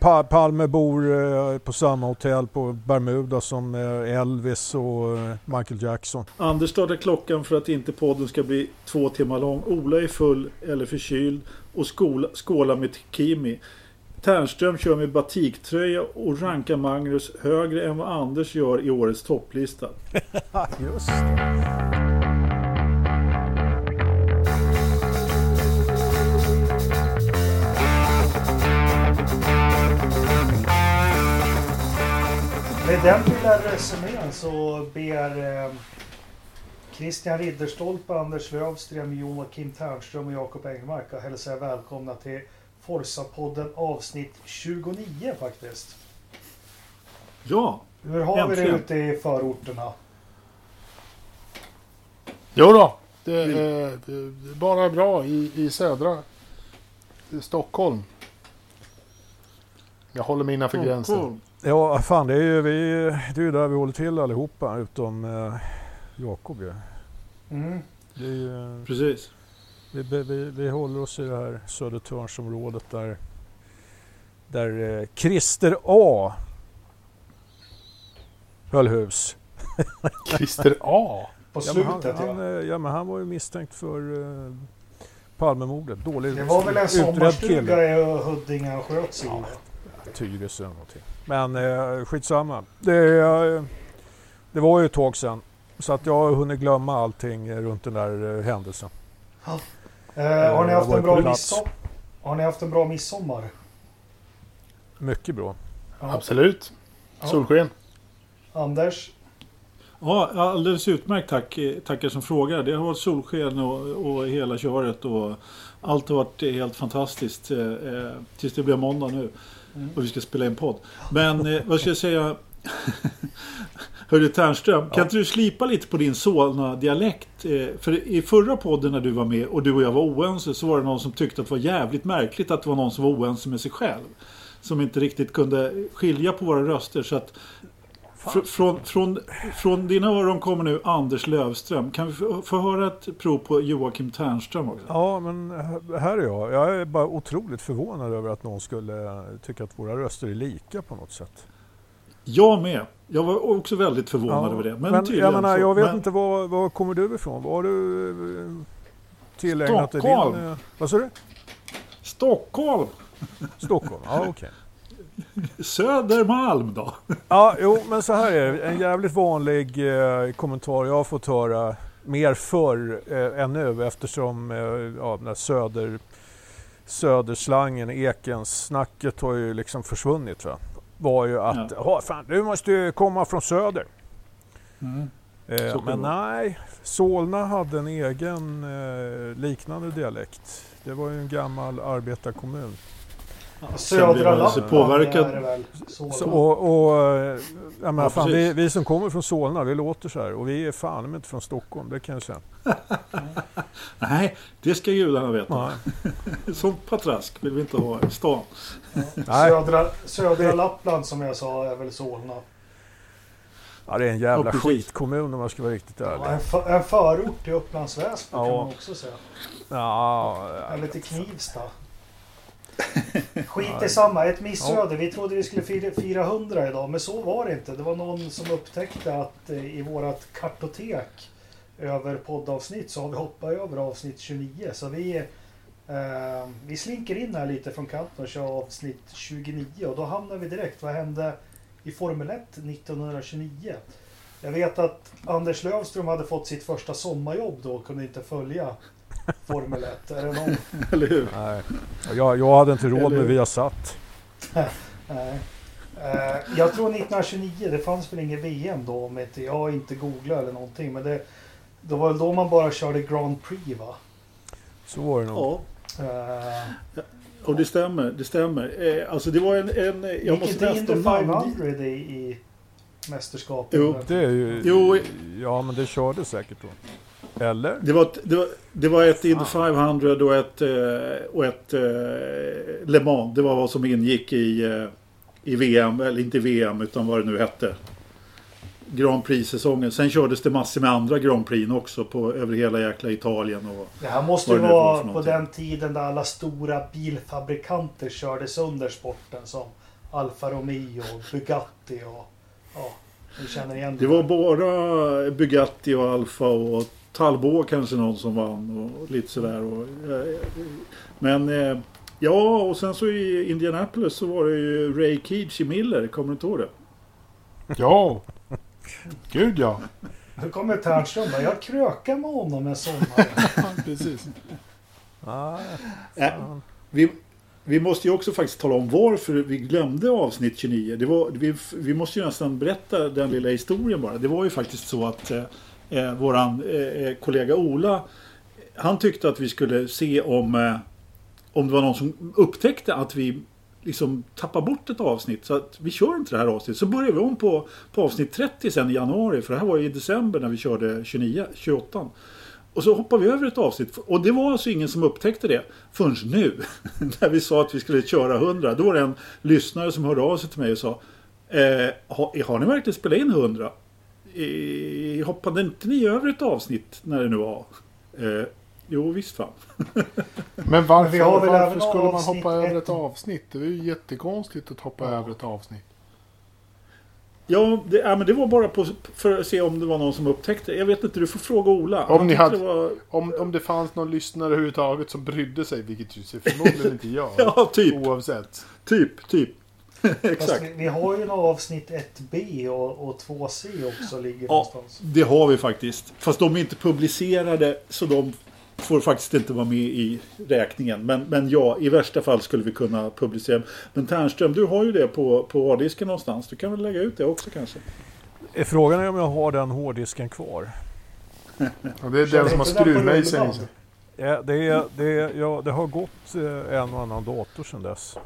Pa Palme bor eh, på samma hotell på Bermuda som eh, Elvis och eh, Michael Jackson. Anders startar klockan för att inte podden ska bli två timmar lång. Ola är full eller förkyld och skåla, skålar med Kimi. Ternström kör med batiktröja och rankar Magnus högre än vad Anders gör i årets topplista. Just det. Med den lilla resumén så ber eh, Christian Ridderstolpe, Anders Lövström, Joakim Ternström och Jakob Engmark att hälsa er välkomna till Forsa-podden avsnitt 29 faktiskt. Ja, Hur har vi det Äntligen. ute i förorterna? Jo då, det är, det är bara bra i, i södra Stockholm. Jag håller mig innanför gränsen. Ja, fan det är ju vi, det är där vi håller till allihopa utom eh, Jakob ju. Mm. Det är ju, Precis. vi, vi, vi, håller oss i det här Södertörnsområdet där, där eh, Christer A höll hus. Christer A. På Ja men, han, slutet han, ja. eh, ja men han var ju misstänkt för eh, Palmemordet. Dålig, Det var väl en sommarstuga i Huddinge han sköts i? Ja. Tyresö någonting. Men eh, skitsamma. Det, eh, det var ju ett tag sedan. Så att jag har hunnit glömma allting eh, runt den där eh, händelsen. Eh, har, ni Jag haft en bra plats. midsom- har ni haft en bra midsommar? Mycket bra. Ja. Absolut. Ja. Solsken. Anders? Ja, alldeles utmärkt tack. eh, Tackar som frågar. Det har varit solsken och, och hela köret och allt har varit eh, helt fantastiskt. eh, eh, Tills det blir måndag nu. Och vi ska spela in podd. Men eh, vad ska jag säga? Hörru Ternström, kan Ja. inte du slipa lite på din Solna-dialekt? Eh, För i förra podden när du var med och du och jag var oense så var det någon som tyckte att det var jävligt märkligt att det var någon som var oense med sig själv. Som inte riktigt kunde skilja på våra röster. Så att fr- från, från, från dina öron kommer nu Anders Lövström. Kan vi få, få höra ett prov på Joakim Ternström också? Ja, men här är jag. Jag är bara otroligt förvånad över att någon skulle tycka att våra röster är lika på något sätt. Jag med. Jag var också väldigt förvånad över det. Men, men jag, menar, jag vet Men- inte var, var kommer du ifrån? Var du eh, tillägnat Stockholm. din... eh, Vad sa du? Stockholm! Stockholm? Ja, okej. Södermalm då? Ja, jo, men så här är det. En jävligt vanlig eh, kommentar jag har fått höra mer förr eh, än nu eftersom eh, ja, den här söder, söderslangen, ekens snacket har ju liksom försvunnit. Va? Var ju att ja. fan, du måste ju komma från söder. Mm. Eh, men nej, Solna hade en egen eh, liknande dialekt. Det var ju en gammal arbetarkommun. Södra man Lappland påverkad. är det väl? Så, Så, och, och, eh, jag menar, Ja, fan, vi, som kommer från Solna, vi låter så här. Och vi är fan inte från Stockholm, det kan jag säga. Nej, det ska gudarna veta. Sånt patrask vill vi inte ha i stan. Södra, södra Lappland som jag sa är väl Solna. Ja, det är en jävla Ja, skitkommun om jag ska vara riktigt Ja, ärlig. en, för, en förort till Upplands Väsby kan Ja. man också säga. Ja, Eller till Knivsta. Skit i samma, ett missöde. Vi trodde vi skulle fira, fira 100 idag, men så var det inte. Det var någon som upptäckte att eh, i vårat kartotek över poddavsnitt så har vi hoppat över avsnitt 29. Så vi, eh, vi slinker in här lite från kanten och kör avsnitt 29 och då hamnar vi direkt. Vad hände i Formel 1 1929? Jag vet att Anders Lövström hade fått sitt första sommarjobb då och kunde inte följa Formel 1. Är det någon Eller hur? nej. Jag, jag hade inte råd med? Viasat. Nej. Eh, jag tror 1929, det fanns väl inget VM då om inte jag inte googlar eller någonting. Men det, det var väl då man bara körde Grand Prix va? Så var det nog. Ja, Uh, och det stämmer. Det stämmer. Eh, alltså det var en... en jag gick måste inte Indy nästan... 500 i, i mästerskapet? Jo, Det är ju... Jo. Ja, men det körde säkert då. Eller? Det var ett, det var, det var ett Indy 500 och ett, eh, och ett eh, Le Mans. Det var vad som ingick i, eh, i VM. Eller inte VM utan vad det nu hette. Grand Prix-säsongen. Sen kördes det massor med andra Grand Prix också på, över hela jäkla Italien. Och, Det här måste ju det vara på den tiden där alla stora bilfabrikanter körde sönder sporten. Som Alfa Romeo, Bugatti och ja, känner igen Det var bara Bugatti och Alfa och Talbot kanske någon som vann och lite sådär. Och, eh, men eh, ja, och sen så i Indianapolis så var det ju Ray Keach i Miller, kommer du inte ihåg det? Ja, gud ja. Nu kommer Ternström där. Jag krökar med honom en sommar. Precis. Ah, Äh, vi, vi måste ju också faktiskt tala om varför vi glömde avsnitt 29. Det var, vi, vi måste ju nästan berätta den lilla historien bara. Det var ju faktiskt så att eh, våran eh, eh, kollega Ola han tyckte att vi skulle se om, eh, om det var någon som upptäckte att vi liksom tappar bort ett avsnitt. Så att vi kör inte det här avsnittet. Så börjar vi om på, på avsnitt 30 sen i januari. För det här var ju i december när vi körde 29, 28. Och så hoppar vi över ett avsnitt. Och det var alltså ingen som upptäckte det förrän nu. när vi sa att vi skulle köra 100. Då var det en lyssnare som hörde av sig till mig och sa eh, har, har ni verkligen spelat in 100? Hoppade inte ni över ett avsnitt när det nu var? Eh, jo visst fan. Men varför, vi har väl varför även skulle man hoppa över ett- avsnitt? Det är ju jättekonstigt att hoppa Ja. över ett avsnitt. Ja, det, ja, men det var bara på, för att se om det var någon som upptäckte. Jag vet inte, du får fråga Ola. Om ni hade- det var, Om, om det fanns någon lyssnare överhuvudtaget som brydde sig, vilket ju förmodligen inte gör. Ja, typ. Oavsett. Typ, typ. Exakt. vi, vi har ju några avsnitt 1B och, och 2C också ligger Ja, någonstans. det har vi faktiskt. Fast de är inte publicerade så de får faktiskt inte vara med i räkningen. Men, men ja, i värsta fall skulle vi kunna publicera. Men Ternström, du har ju det på, på hårddisken någonstans. Du kan väl lägga ut det också kanske? är frågan är om jag har den hårddisken kvar. Och det är den som har skruvmejseln i sig. Ja, det, är, det, är, ja, det har gått eh, en och annan dator sedan dess.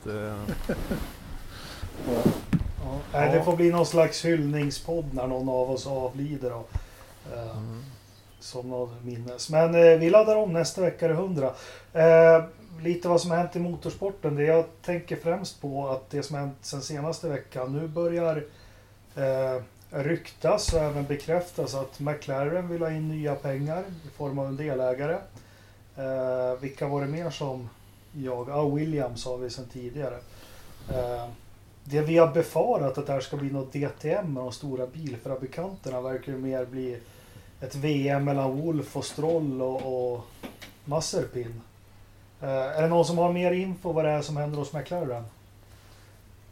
Att, eh, Ja. Nej, det får bli någon slags hyllningspodd när någon av oss avlider. Och, eh, Som något minnes. Men eh, vi laddar om nästa vecka är det 100. Eh, lite vad som har hänt i motorsporten. Det jag tänker främst på att det som har hänt sen senaste veckan. Nu börjar eh, ryktas och även bekräftas att McLaren vill ha in nya pengar i form av en delägare. Eh, vilka var det mer som jag? Ja, Williams har vi sedan tidigare. Eh, det vi har befarat att det här ska bli något DTM med de stora bilfabrikanterna verkar ju mer bli ett VM mellan Wolf och Stroll och, och Masserpin. Eh, är det någon som har mer info vad det är som händer hos McLaren?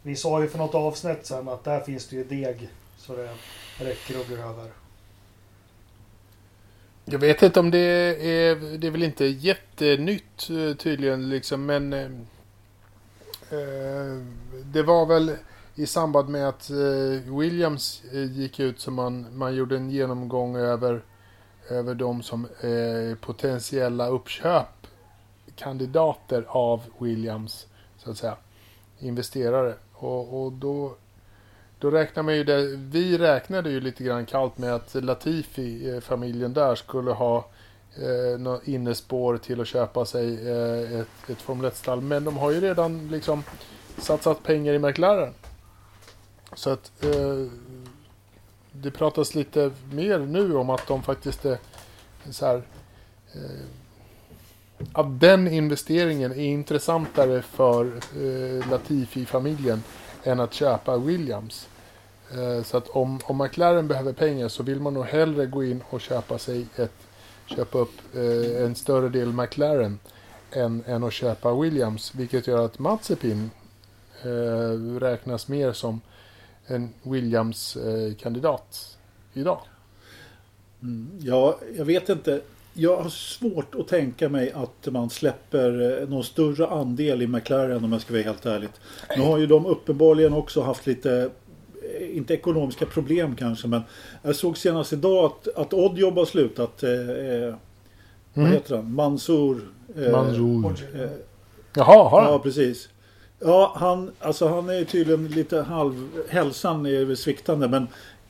Vi sa ju för något avsnitt sen att där finns det ju deg så det räcker och blir över. Jag vet inte om det är... Det är väl inte jättenytt eh, tydligen liksom, men... Eh, eh, det var väl i samband med att eh, Williams eh, gick ut som man, man gjorde en genomgång över, över de som eh, potentiella uppköp kandidater av Williams, så att säga, investerare. Och, och då, då räknar man ju det, vi räknade ju lite grann kallt med att Latifi, eh, familjen där, skulle ha eh, något innespår till att köpa sig eh, ett, ett Formel 1-stall. Men de har ju redan liksom satsat pengar i McLaren. Så att eh, det pratas lite mer nu om att de faktiskt är så här eh, att den investeringen är intressantare för eh, Latifi-familjen än att köpa Williams. Eh, så att om, om McLaren behöver pengar så vill man nog hellre gå in och köpa sig ett köpa upp eh, en större del McLaren än, än att köpa Williams. Vilket gör att Mazepin eh, räknas mer som en Williams-kandidat eh, idag. Mm, ja, jag vet inte. Jag har svårt att tänka mig att man släpper eh, någon större andel i McLaren om jag ska vara helt ärligt. Nu har ju de uppenbarligen också haft lite, eh, inte ekonomiska problem kanske, men jag såg senast idag att, att Oddjob har slutat. Eh, eh, Vad Mm. heter han? Mansour. eh, Mansour. eh, Jaha, har han? Ja, precis. Ja, han, alltså han är tydligen lite halv... Hälsan är sviktande men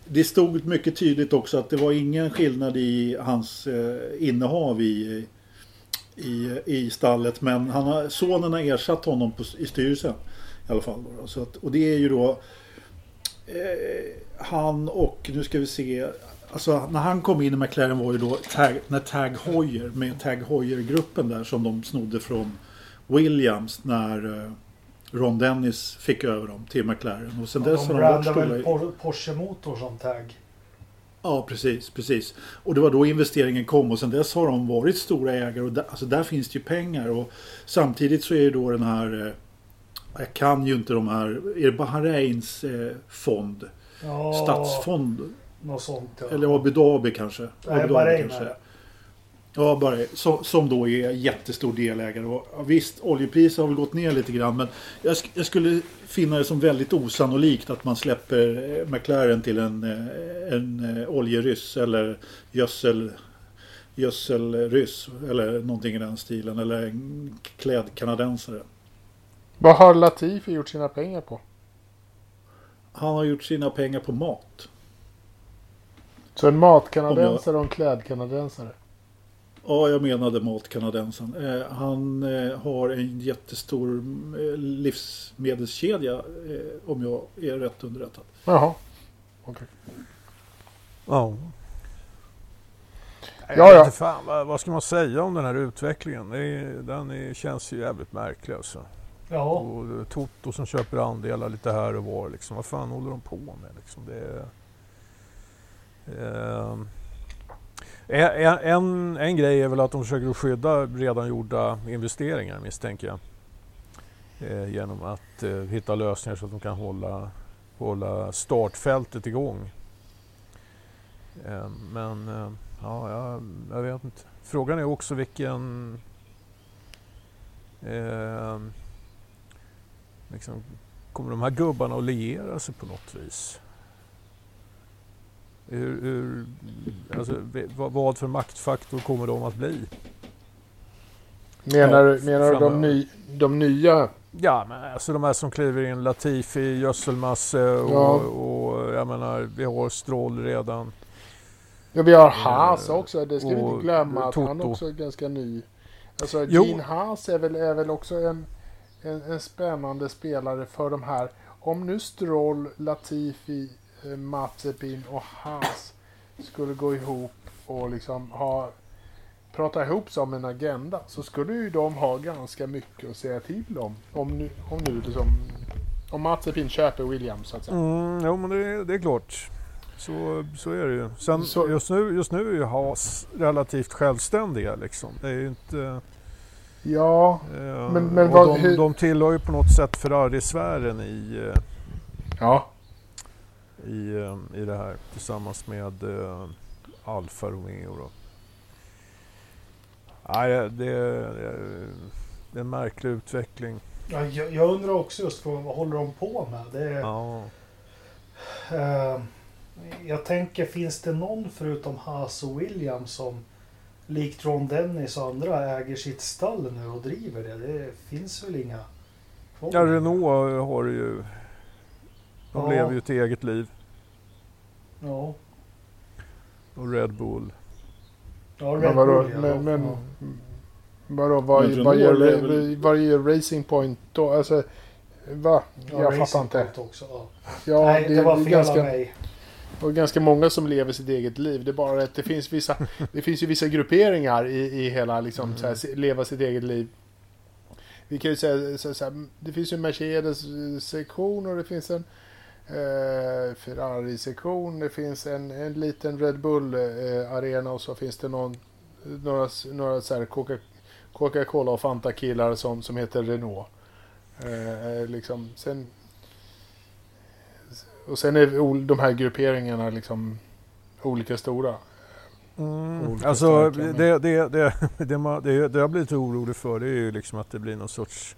det stod mycket tydligt också att det var ingen skillnad i hans eh, innehav i, i, i stallet. Men han har, sonen har ersatt honom på, i styrelsen. I alla fall. Då. Så att, och det är ju då eh, han och, nu ska vi se. Alltså när han kom in i McLaren var ju då tag, när Tag Heuer med Tag Heuer-gruppen där som de snodde från Williams när, eh, Ron Dennis fick över dem till McLaren. Och sen Ja, dess de har de varit stora. Por- Porsche-motor som tag. Ja, precis, precis. Och det var då investeringen kom och sen dess har de varit stora ägare och där, alltså där finns det ju pengar. Och samtidigt så är ju då den här, eh, jag kan ju inte de här, är det Bahrains eh, fond? Ja, Statsfond? Något sånt ja. Eller Abu Dhabi kanske? Nej, Abu Dhabi Bahrain är det. Ja, Bahrain. Som, som då är jättestor delägare. Och, visst, oljepriset har väl gått ner lite grann. Men jag, sk- jag skulle finna det som väldigt osannolikt att man släpper eh, McLaren till en, eh, en eh, oljeryss eller gödsel, gödselryss. Eller någonting i den stilen. Eller en klädkanadensare. Vad har Latifi gjort sina pengar på? Han har gjort sina pengar på mat. Så en matkanadensare och en klädkanadensare. Ja, jag menade matkanadensaren. Eh, han eh, har en jättestor eh, livsmedelskedja eh, om jag är rätt underrättad. Jaha. Okej. Ja. Jag Ja, ja. inte Fan, vad, vad ska man säga om den här utvecklingen? Det är, den är, känns ju jävligt märklig alltså. Ja, Och Toto som köper andelar lite här och var. Liksom. Vad fan håller de på med? Liksom? Det är, ehm, en, en, en grej är väl att de försöker skydda redan gjorda investeringar misstänker jag. Eh, genom att eh, hitta lösningar så att de kan hålla, hålla startfältet igång. Eh, men eh, ja, jag, jag vet inte. Frågan är också vilken eh, liksom, kommer de här gubbarna att liera sig på något vis? Hur, hur, alltså, vad, för maktfaktor kommer de att bli? Menar, Ja, du- menar du de, ny, de nya? Ja, men alltså de här som kliver in, Latifi, Gödselmasse och, Ja. och jag menar, vi har Stroll redan. Ja, vi har Haas Eh, också. Det ska vi inte glömma. Att han Toto. också är ganska ny. Alltså, Jo. Gene Haas är väl, är väl också en, en, en spännande spelare för de här. Om nu Stroll, Latifi, Mazepin och Haas skulle gå ihop och liksom ha prata ihop sig om en agenda så skulle ju de ha ganska mycket att säga till om. Om nu, om nu liksom, om Mazepin köper Williams så att säga. Mm, jo, men det, det är klart. Så, så är det ju. Sen Så- just, nu, just nu är ju Haas relativt självständiga liksom. Det är ju inte... Ja, Eh, Men- men vad- de, hur- de tillhör ju på något sätt Ferrari-sfären i, eh, ja. I, eh, i det här tillsammans med eh, Alfa Romeo. Då. Nej, det, det, det är en märklig utveckling. ja jag, jag undrar också just vad, vad håller de på med? Det, Ja. eh, jag tänker, finns det någon förutom Haas och Williams som likt Ron Dennis och andra äger sitt stall nu och driver det? Det finns väl inga kvar? ja, Renault har ju... De Ja. lever ju ett eget liv. Ja, Och Red Bull. ja Men Red vadå, Bull ja. men, men ja. vadå, vad, Men vad, väl- vad gör Racing Point då? Alltså, va? Ja, jag fattar inte. Point Också, ja. Ja, Nej, det, det, var fel ganska, av mig. och ganska många som lever sitt eget liv. Det är bara att det finns vissa, det finns ju vissa grupperingar i, i hela liksom, Mm. så här, leva sitt eget liv. Vi kan ju säga så, så här, det finns ju en Mercedes-sektion och det finns en eh, Ferrari-sektion. Det finns en, en liten Red Bull-arena och så finns det någon, några, några så här Coca- Coca-Cola och Fanta-killar som, som heter Renault. Eh, eh, liksom, sen, och sen är de här grupperingarna liksom olika stora. Mm. Olika Alltså det, det, det, det, man, det, det jag blir lite orolig för det är ju liksom att det blir någon sorts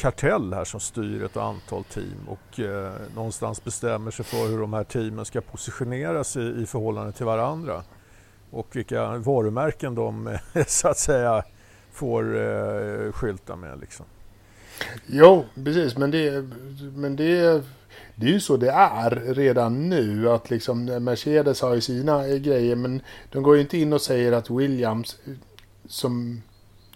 kartell här som styr ett antal team och eh, någonstans bestämmer sig för hur de här teamen ska positionera sig i förhållande till varandra. Och vilka varumärken de så att säga får eh, skylta med. Liksom. Jo, precis. Men det, men det, det är ju så det är redan nu. Att liksom Mercedes har ju sina grejer. Men de går ju inte in och säger att Williams, eh, som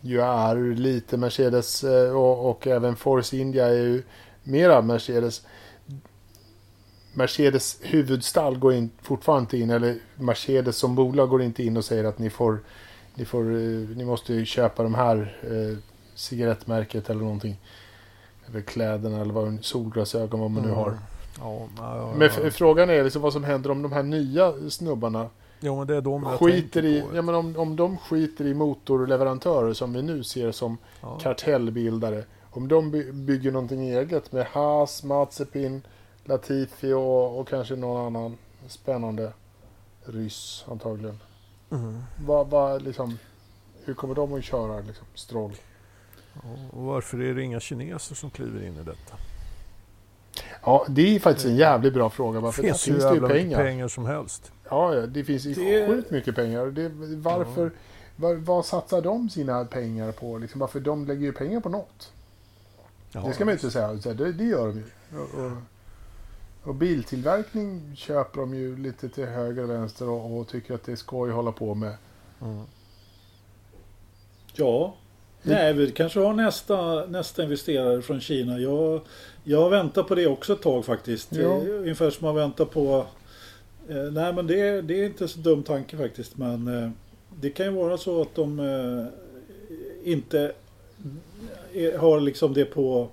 ju är lite Mercedes eh, och, och även Force India är ju mera Mercedes. Mercedes huvudstall går in, fortfarande inte in, eller Mercedes som bolag går inte in och säger att ni får, ni får, eh, ni måste ju köpa de här eh, cigarettmärket eller någonting. eller kläderna eller vad, solglasögon vad man nu Mm. har. Ja, ja, Men ja. f- frågan är liksom vad som händer om de här nya snubbarna Jo, men det är de jag skiter i, på. ja, men om, om de skiter i motorleverantörer som vi nu ser som Ja. kartellbildare. Om de by- bygger någonting eget med Haas, Mazepin, Latifi och, och kanske någon annan spännande ryss antagligen. Mm. Vad, vad, liksom, hur kommer de att köra liksom, Stroll? Och varför är det inga kineser som kliver in i detta? Ja, det är faktiskt en jävligt bra fråga. Det Varför där finns finns det ju jävla mycket pengar. pengar som helst. Ja, ja, det finns Det- sjukt mycket pengar. Det, varför, var, vad satsar de sina pengar på? Liksom, varför de lägger ju pengar på något. Ja. Det ska man ju inte säga. Det, det gör de ju. Och, och, och biltillverkning köper de ju lite till höger och vänster och, och tycker att det är skoj att hålla på med. Mm. Ja. Nej, vi kanske har nästa, nästa investerare från Kina. Jag, jag väntar på det också ett tag faktiskt. Ja. Eh, Ungefär som man väntar på... Eh, nej, men det, det är inte så dum tanke faktiskt. Men eh, det kan ju vara så att de eh, inte är, har liksom det på,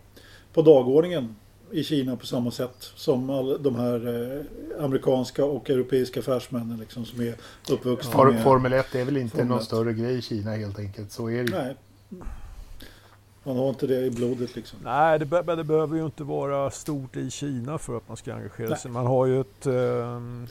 på dagordningen i Kina på samma sätt som all, de här eh, amerikanska och europeiska affärsmännen liksom, som är uppvuxna For, med... Formel 1 är väl inte någon 1. större grej i Kina helt enkelt. Så är det ju. Nej. Man har inte det i blodet liksom. Nej, det, be- det behöver ju inte vara stort i Kina för att man ska engagera Nej. sig. Man har ju ett... ehm,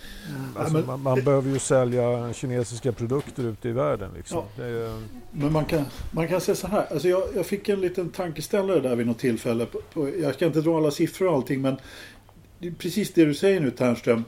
alltså men- man, man behöver ju sälja kinesiska produkter ute i världen. Liksom. Ja. Det är, Men man kan, man kan säga så här. Alltså jag, jag fick en liten tankeställare där vid något tillfälle. På, på, jag ska inte dra alla siffror och allting men det är precis det du säger nu Ternström.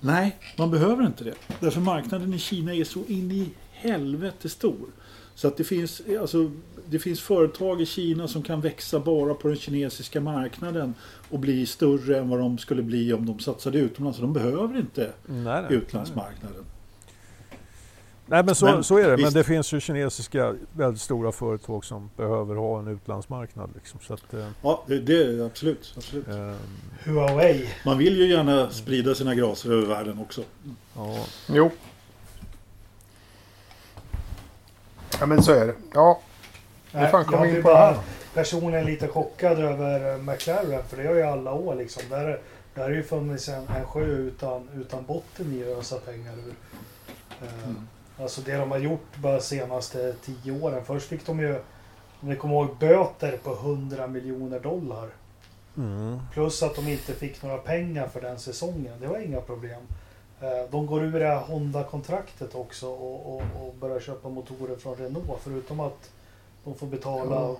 Nej, man behöver inte det. Därför marknaden i Kina är så in i helvete stor. Så att det finns, alltså, det finns företag i Kina som kan växa bara på den kinesiska marknaden och bli större än vad de skulle bli om de satsade utomlands. Så de behöver inte nej, nej. utlandsmarknaden. Nej, men så, Men så är det. Men det finns ju kinesiska väldigt stora företag som behöver ha en utlandsmarknad. Liksom. Så att, eh, Ja, det, det är absolut. absolut. eh, Huawei. Man vill ju gärna sprida sina graser över världen också. ja. Jo. Ja men så är det. Ja, Nej, fan komma jag in på bara det här. personligen lite chockad över eh, McLaren. För det har ju alla år liksom. Där, där har ju funnits en, en sjö utan, utan botten i att ösa pengar ur. Eh, Mm. Alltså det de har gjort bara senaste tio åren. Först fick de ju, om ni kommer ihåg, böter på 100 miljoner dollar. Mm. Plus att de inte fick några pengar för den säsongen. Det var inga problem. Eh, De går ur det här Honda-kontraktet också och, och, och börjar köpa motorer från Renault. Förutom att de får betala, Ja.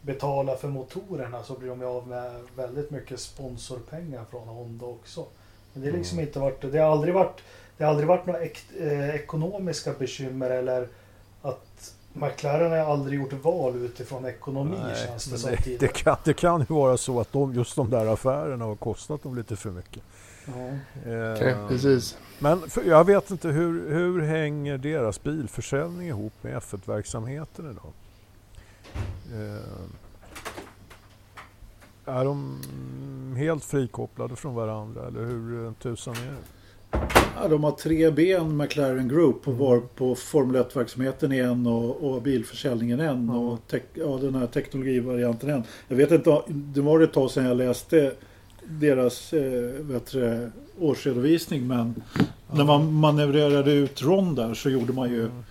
betala för motorerna så blir de ju av med väldigt mycket sponsorpengar från Honda också. Men det, är liksom inte varit, det, har aldrig varit, det har aldrig varit några ek, eh, ekonomiska bekymmer eller att McLaren har aldrig gjort val utifrån ekonomi Nej, känns det som det, det, kan, det kan ju vara så att de, just de där affärerna har kostat dem lite för mycket. Ja. Eh, okej, precis. Men för, jag vet inte, hur, hur hänger deras bilförsäljning ihop med F1-verksamheten idag? Eh, är de helt frikopplade från varandra eller hur eh, tusan är det? Ja, de har tre ben, McLaren Group, och var på Formel 1-verksamheten är en och, och bilförsäljningen en Ja. och ja, den här teknologivarianten en. Jag vet inte, det var ett tag sedan jag läste deras eh, årsredovisning men när man manövrerade ut Ron där så gjorde man ju Mm.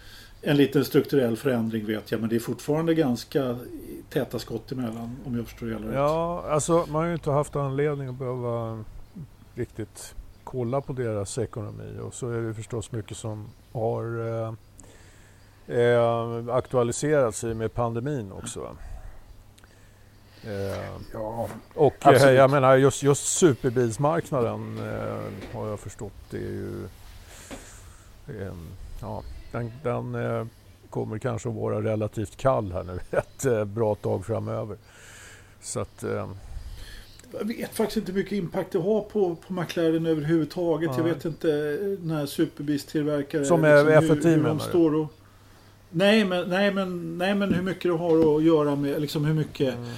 en liten strukturell förändring vet jag men det är fortfarande ganska täta skott emellan om jag förstår det hela rätt. Ja, alltså man har ju inte haft anledning att behöva riktigt kolla på deras ekonomi och så är det förstås mycket som har eh, eh, aktualiserats i och med pandemin också. Eh, Ja, och eh, Absolut. jag menar just, just superbilsmarknaden eh, har jag förstått det är ju eh, ja, den, den eh, kommer kanske att vara relativt kall här nu ett bra tag framöver. Så att Jag vet faktiskt inte hur mycket impact det har på, på McLaren överhuvudtaget. Jag Nej. vet inte när superbilstillverkare... Som är hur, F1 hur de du? står och... Nej men, nej, men, nej men hur mycket det har att göra med liksom hur mycket... mm.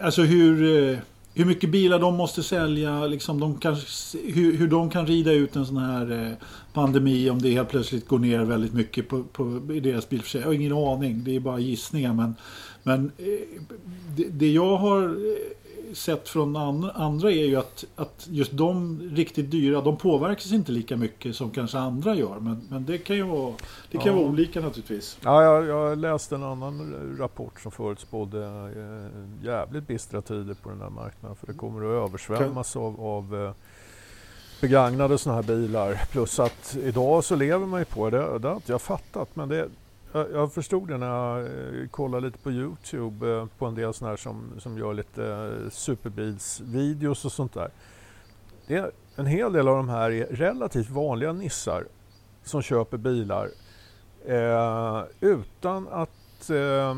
Alltså hur, eh, hur mycket bilar de måste sälja, liksom de kan, hur, hur de kan rida ut en sån här eh, pandemi om det helt plötsligt går ner väldigt mycket på, på i deras bilförsäljning. Jag har ingen aning, det är bara gissningar. Men, men eh, det, det jag har sett från andra är ju att, att just de riktigt dyra, de påverkas inte lika mycket som kanske andra gör. Men, men det kan ju vara, det kan ja. vara olika naturligtvis. Ja, jag, jag läste en annan rapport som förutspådde eh, jävligt bistra tider på den här marknaden. För det kommer att översvämmas kan... av, av eh, begagnade sådana här bilar. Plus att idag så lever man ju på det. Det har inte jag fattat. Men det, jag, förstod det när jag eh, kollade lite på Youtube eh, på en del sådana här som, som gör lite eh, superbilsvideos och sånt där. Det är, en hel del av de här är relativt vanliga nissar som köper bilar eh, utan att eh,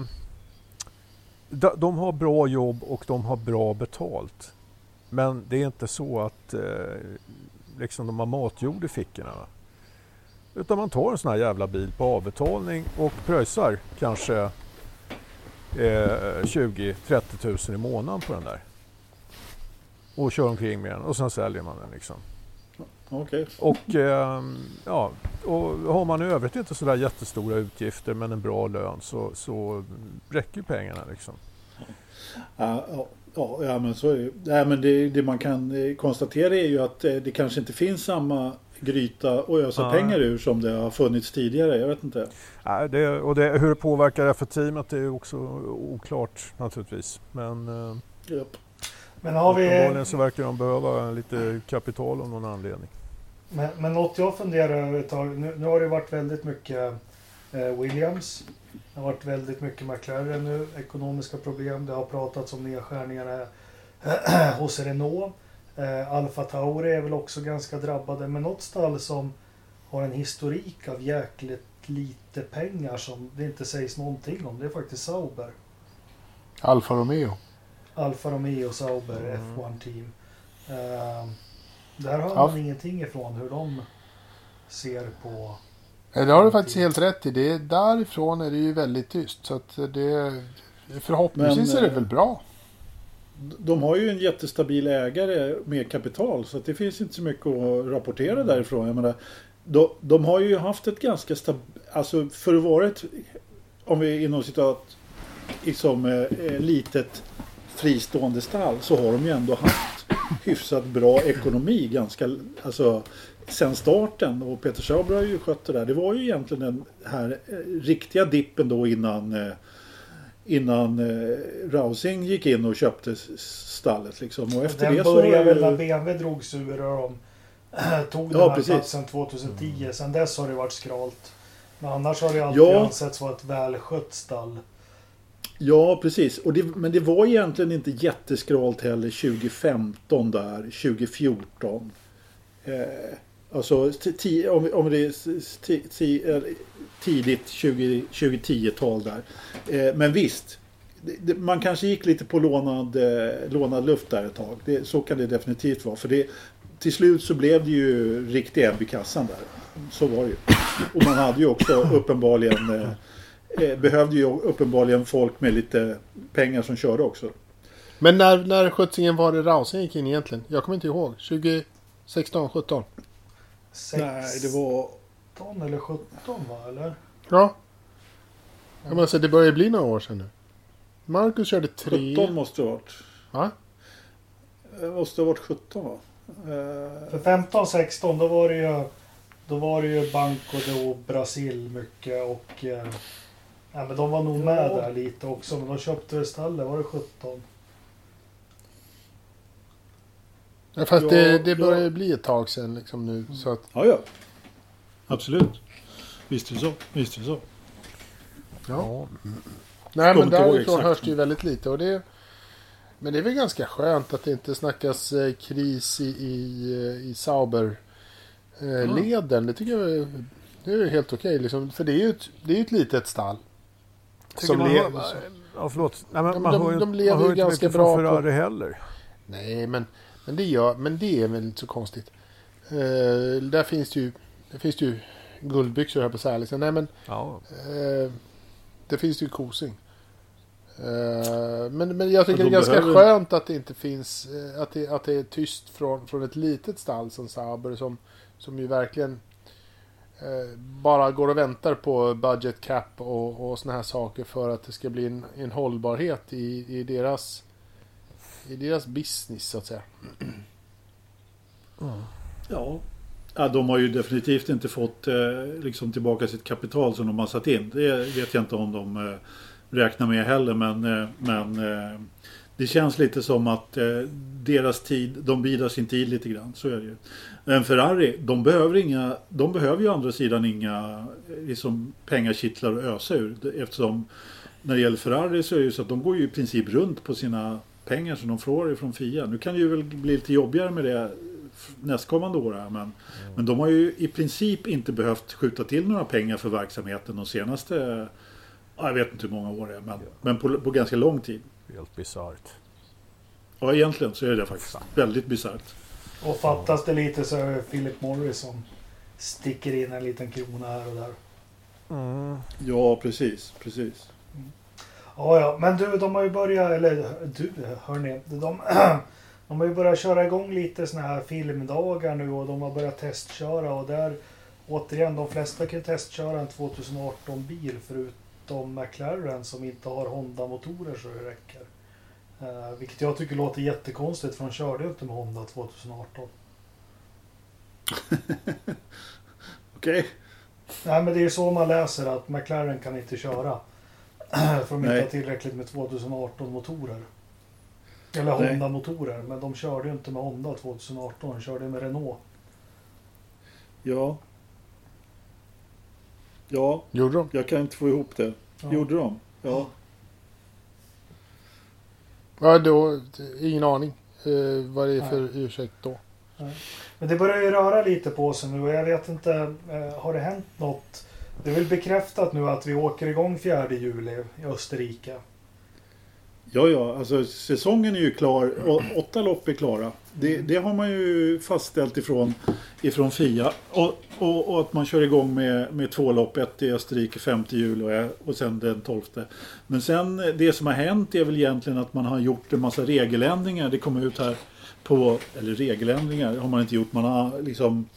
de har bra jobb och de har bra betalt. Men det är inte så att eh, liksom de har matjord i fickorna. Utan man tar en sån här jävla bil på avbetalning och pröjsar kanske eh, 20-30 tusen i månaden på den där. Och kör omkring med den och sen säljer man den liksom. Okay. Och, eh, ja, och har man i övrigt inte sådär jättestora utgifter men en bra lön så, så räcker pengarna liksom. Ja, ja, ja, men så är det. Ja, men det, det man kan eh, konstatera är ju att eh, det kanske inte finns samma gryta och ösa ja. pengar ur som det har funnits tidigare. Jag vet inte. Nej, det, och det, hur det påverkar det för teamet är också oklart naturligtvis. Men, eh, yep. men har vi... uppenbarligen så verkar de behöva lite kapital av någon anledning. Men, men något jag funderar över ett tag. Nu, nu har det varit väldigt mycket eh, Williams. Det har varit väldigt mycket McLaren nu. Ekonomiska problem. Det har pratats om nedskärningar hos Renault. Eh, Alfa Tauri är väl också ganska drabbade. Men något stall som har en historik av jäkligt lite pengar som det inte sägs någonting om. Det är faktiskt Sauber. Alfa Romeo. Alfa Romeo Sauber mm. F1 Team. Eh, där har ja. man ingenting ifrån hur de ser på... Det har du faktiskt helt rätt i. Det, därifrån är det ju väldigt tyst. Så att det, förhoppningsvis Men, är det eh, väl bra de har ju en jättestabil ägare med kapital så det finns inte så mycket att rapportera mm. därifrån. Jag menar, de, de har ju haft ett ganska stabilt, alltså för att vara ett, om vi inom citat, liksom eh, litet fristående stall så har de ju ändå haft hyfsat bra ekonomi ganska, alltså sen starten och Peter Schauber har ju skött det där. Det var ju egentligen den här eh, riktiga dippen då innan eh, innan eh, Rousing gick in och köpte stallet. Liksom. Och efter den det började väl när BMW drogs ur och de tog den ja, här platsen 2010. Mm. Sen dess har det varit skralt. Men annars har det alltid ja. ansetts vara ett välskött stall. Ja, precis. Och det, men det var egentligen inte jätteskralt heller 2015 där, 2014. Eh, alltså om, om det är tidigt 20, 2010-tal där. Eh, men visst, det, man kanske gick lite på lånad, eh, lånad luft där ett tag. Det, så kan det definitivt vara. För det, till slut så blev det ju riktig ebb i kassan där. Så var det ju. Och man hade ju också uppenbarligen eh, eh behövde ju uppenbarligen folk med lite pengar som körde också. Men när, när skjutsingen var det Rausing gick in egentligen? Jag kommer inte ihåg. 2016, 17? Nej, det var 16 eller 17 va? Eller? Ja. ja men alltså, det börjar bli några år sedan nu. Marcus körde 3. 17 måste det ha varit. Va? Det måste ha varit 17 va? För 15, 16 då var det ju då var det ju Banco do Brasil mycket och eh, ja, men de var nog med ja. där lite också men de köpte stallet, var det 17? Ja, fast ja, det, det börjar ja. bli ett tag sedan liksom nu. Så att... Ja, ja. Absolut. Visst är det så. Visst är det så. Ja. Nej, men därifrån hörs det ju väldigt lite. Och det, men det är väl ganska skönt att det inte snackas eh, kris i, i, eh, i Sauber-leden. Eh, det tycker jag är, det är helt okej. Liksom. För det är ju ett, det är ett litet stall. Som lever... Ja, förlåt. Nej, men man de, hör ju, de lever man ju ganska bra från Ferrari på... heller. Nej, men, men, det gör, men det är väl inte så konstigt. Uh, där finns det ju det finns ju guldbyxor här på Särlisen. Nej men. Ja. Eh, det finns ju kosing. Eh, Men, men jag tycker det är ganska behöver- skönt att det inte finns, eh, att det, att det är tyst från, från ett litet stall som Sauber som, som ju verkligen eh, bara går och väntar på budget cap och, och såna här saker för att det ska bli en, en hållbarhet i, i deras i deras business så att säga. Ja ja, de har ju definitivt inte fått eh, liksom tillbaka sitt kapital som de har satt in. Det vet jag inte om de eh, räknar med heller. Men, eh, men eh, det känns lite som att eh, deras tid, de bidrar sin tid lite grann. Så är det ju. Men Ferrari, de behöver, inga, de behöver ju å andra sidan inga eh, liksom, pengakittlar att ösa ur. Eftersom när det gäller Ferrari så är det ju så att de går ju i princip runt på sina pengar som de får ifrån Fia. Nu kan det ju väl bli lite jobbigare med det nästkommande år här, men, men de har ju i princip inte behövt skjuta till några pengar för verksamheten de senaste, ja, jag vet inte hur många år det är, men, men på, på ganska lång tid. Helt bisarrt. Ja, egentligen så är det faktiskt väldigt bisarrt. Och fattas det lite så är det Philip Morris som sticker in en liten krona här och där. Mm. Ja, precis, precis. Ja, ja, men du, de har ju börjat, eller du, hörni, de, de har ju börjat köra igång lite såna här filmdagar nu och de har börjat testköra och där, återigen, de flesta kan testköra en 2018-bil förutom McLaren som inte har Honda-motorer så det räcker. Eh, vilket jag tycker låter jättekonstigt för de körde ju inte med Honda 2018. Okej. Nej, men det är ju så man läser att McLaren kan inte köra. För de inte har tillräckligt med 2018-motorer. Eller Nej. Honda-motorer. Men de körde ju inte med Honda 2018. De körde med Renault. Ja. Ja, Gjorde de? jag kan inte få ihop det. Ja. Gjorde de? Ja. Ja, då, ingen aning eh, vad det är för ursäkt då. Men det börjar ju röra lite på sig nu och jag vet inte. Eh, har det hänt något? Det är väl bekräftat nu att vi åker igång 4 juli i Österrike. Ja, ja, alltså säsongen är ju klar. Åtta lopp är klara. Det, det har man ju fastställt ifrån, ifrån FIA. Och, och, och att man kör igång med, med två lopp. Ett i Österrike 5 juli och, och sen den 12. Men sen det som har hänt är väl egentligen att man har gjort en massa regeländringar. Det kom ut här på, eller regeländringar har man inte gjort. Man har liksom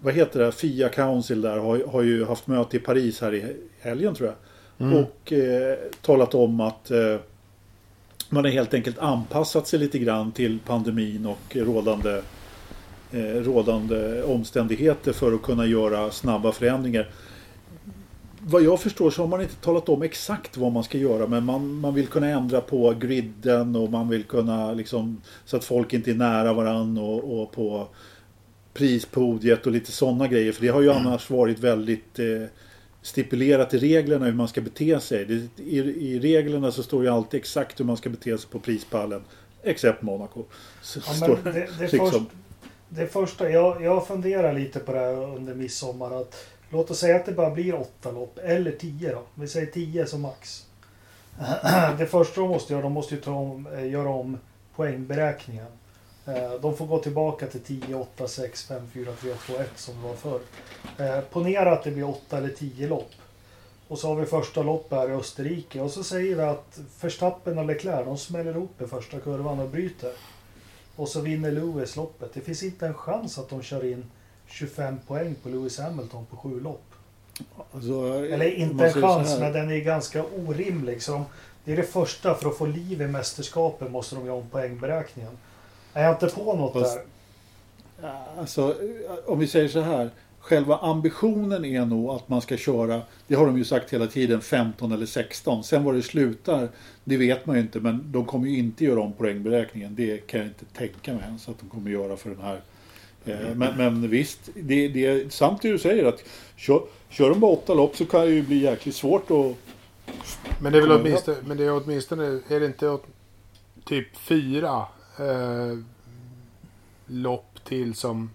vad heter det, FIA Council där har, har ju haft möte i Paris här i helgen tror jag. Och eh, talat om att eh, man har helt enkelt anpassat sig lite grann till pandemin och rådande, eh, rådande omständigheter för att kunna göra snabba förändringar. Vad jag förstår så har man inte talat om exakt vad man ska göra men man, man vill kunna ändra på griden och man vill kunna liksom så att folk inte är nära varann och, och på prispodiet och lite sådana grejer. För det har ju annars varit väldigt eh, stipulerat i reglerna hur man ska bete sig. Det, i, I reglerna så står ju alltid exakt hur man ska bete sig på prispallen. Except Monaco. Så Ja, står det, det, liksom. först, det första, jag, jag funderar lite på det här under midsommar. Att, låt oss säga att det bara blir åtta lopp, eller tio då. Vi säger tio som max. Det första de måste göra, de måste ju ta om, eh, göra om poängberäkningen. Eh, De får gå tillbaka till 10, 8, 6, 5, 4, 3, 2, 1 som det var förr. Eh, Ponera att det blir åtta eller tio lopp. Och så har vi första loppet här i Österrike och så säger vi att Verstappen och Leclerc de smäller ihop i första kurvan och bryter. Och så vinner Lewis loppet. Det finns inte en chans att de kör in 25 poäng på Lewis Hamilton på sju lopp. Alltså, Eller inte en chans, men den är ganska orimlig. Så de, det är det första, för att få liv i mästerskapen måste de göra om poängberäkningen. Är jag inte på något Fast- där? Alltså, om vi säger så här. Själva ambitionen är nog att man ska köra, det har de ju sagt hela tiden, 15 eller 16. Sen var det slutar, det vet man ju inte. Men de kommer ju inte göra om poängberäkningen. Det kan jag inte tänka mig ens att de kommer göra för den här. Eh, Men, men visst, det, det är sant det du säger att kör, kör de bara åtta lopp så kan det ju bli jäkligt svårt att... Men det är väl åtminstone, men det är åtminstone, är det inte åt, typ fyra eh, lopp till som,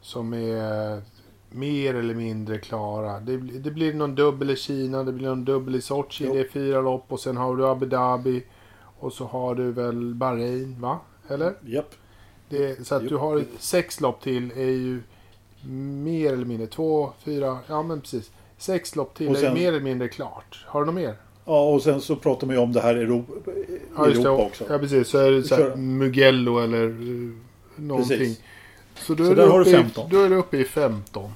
som är mer eller mindre klara? Det, blir- det blir någon dubbel i Kina, det blir någon dubbel i Sochi, Jo. det är fyra lopp och sen har du Abu Dhabi och så har du väl Bahrain, va? Eller? Japp. Det, så att Jo. du har sex lopp till är ju mer eller mindre två, fyra, ja men precis. Sex lopp till Och är sen- mer eller mindre klart. Har du något mer? Ja, och sen så pratar man ju om det här i Europa, Ja, det. Europa också. Ja, precis. Så är det så här. Mugello eller uh, någonting. Precis. Så, då, Så är där har du i, 15. då är du uppe i 15.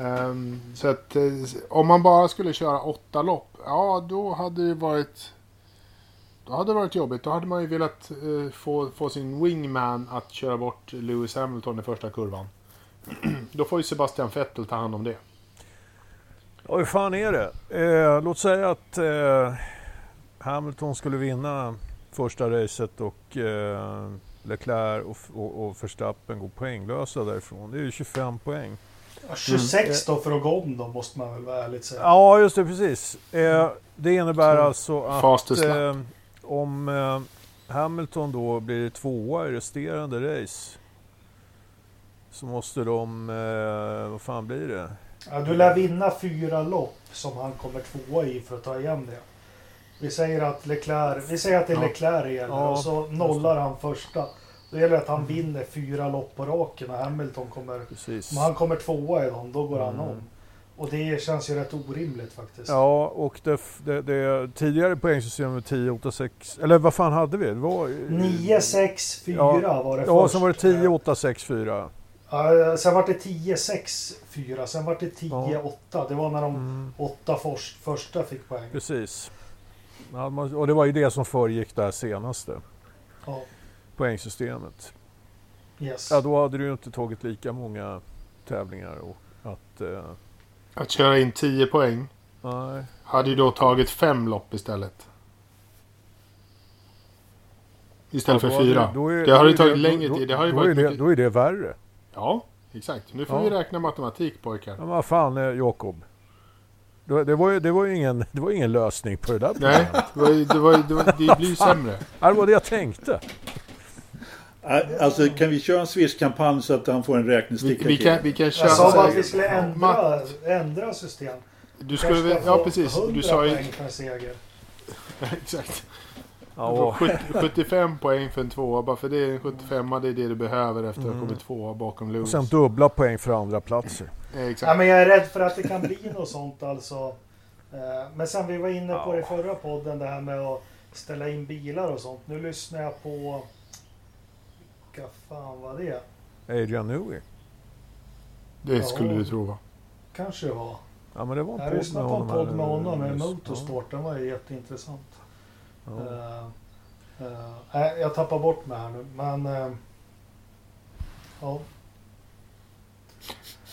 Ehm, så att eh, om man bara skulle köra åtta lopp, ja då hade det varit då hade det varit jobbigt. Då hade man ju velat eh, få, få sin wingman att köra bort Lewis Hamilton i första kurvan. då får ju Sebastian Vettel ta hand om det. Ja, hur fan är det? Eh, låt säga att eh, Hamilton skulle vinna första racet och eh, Leclerc och, och, och Verstappen går poänglösa därifrån. Det är ju 25 poäng. Ja, 26 då för att gå om då, måste man väl vara ärligt säga. Ja, just det, precis. Eh, det innebär Så, alltså att eh, om eh, Hamilton då blir tvåa i resterande race så måste de, eh, vad fan blir det? Ja, du lär vinna fyra lopp som han kommer tvåa i för att ta igen det. Vi säger att Leclerc, vi säger att det är. Leclerc gäller Ja, och så nollar han första. Då gäller det att han vinner fyra lopp på raken och Hamilton kommer... Precis. Om han kommer tvåa i dem, då går han Mm. om. Och det känns ju rätt orimligt faktiskt. Ja, och det, det, det tidigare poängsystemet 10, 8, 6, eller vad fan hade vi? Det var, 9, 6, 4 Ja. var det Ja, först. sen var det 10, 8, 6, 4. Ja, sen var det 10, 6, 4. Sen var det 10, Ja. 8. Det var när de Mm, åtta först, första fick poäng. precis. Ja, Och det var ju det som föregick det här senaste Ja, poängsystemet. yes. Ja, då hade du ju inte tagit lika många tävlingar och att... Eh, Att köra in 10 poäng nej. hade ju då tagit fem lopp istället. Istället Ja, för fyra. du- då är- det har ju tagit längre tid. Det har ju då, varit är det, mycket- då är det värre. Ja, exakt. Nu får Ja. vi räkna matematik pojkar. Men vad fan, eh, Jakob. Det, det, var ju, det, var ju ingen, det var ju ingen lösning på det där Nej, det, var, det, var, det, var, det blir ju sämre. Det var det jag tänkte. Alltså kan vi köra en Swish-kampanj så att han får en Vi, räknesticka? vi, kan, vi kan köra... Jag sa bara att vi skulle ändra, ändra system. du skulle väl... ska Ja, precis. 100 Du sa ju... Exakt. Ja, 70, 75 poäng för en tvåa. Bara för det är en 75 det är det du behöver efter att ha Mm. kommit tvåa bakom och Lewis. sen dubbla poäng för andra platser. Ja, men jag är rädd för att det kan bli något sånt alltså. Eh, Men sen vi var inne på Ja. det i förra podden, det här med att ställa in bilar och sånt. Nu lyssnar jag på... Vilka fan var det? Adrian Newey. Det skulle du tro va? Kanske det var. Ja, men det var en Jag lyssnade på en podd med honom med. Motorsport. Den var ju jätteintressant. Ja. Eh, eh, nej, jag tappar bort mig här nu, men... eh, ja.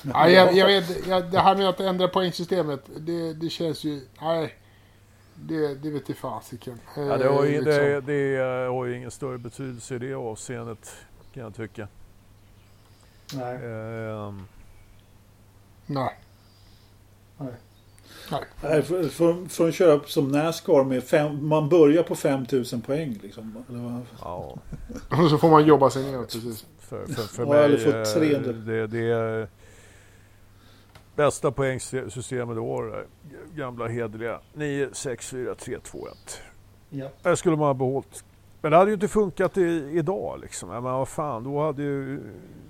Ja, jag, jag vet, jag, det här med att ändra poängsystemet, det, det känns ju... Nej. Det, det vet fasiken. Ja, det, har ju, Eh, det, liksom. det har ju ingen större betydelse i det avseendet kan jag tycka. Nej. Ehm, Nej. Nej. Nej, för, för, för att köra som Nascar med fem, man börjar på 5000 poäng liksom. Eller vad? ja, Och så får man jobba sig neråt precis. för, för, för Ja, mig eller få eh, 300. det, det är bästa poängsystemet i år. är Gamla hederliga 9, 6, 4, 3, 2, 1. Ja. Det skulle man ha behållit. Men det hade ju inte funkat i, idag liksom. Men vad fan, då hade ju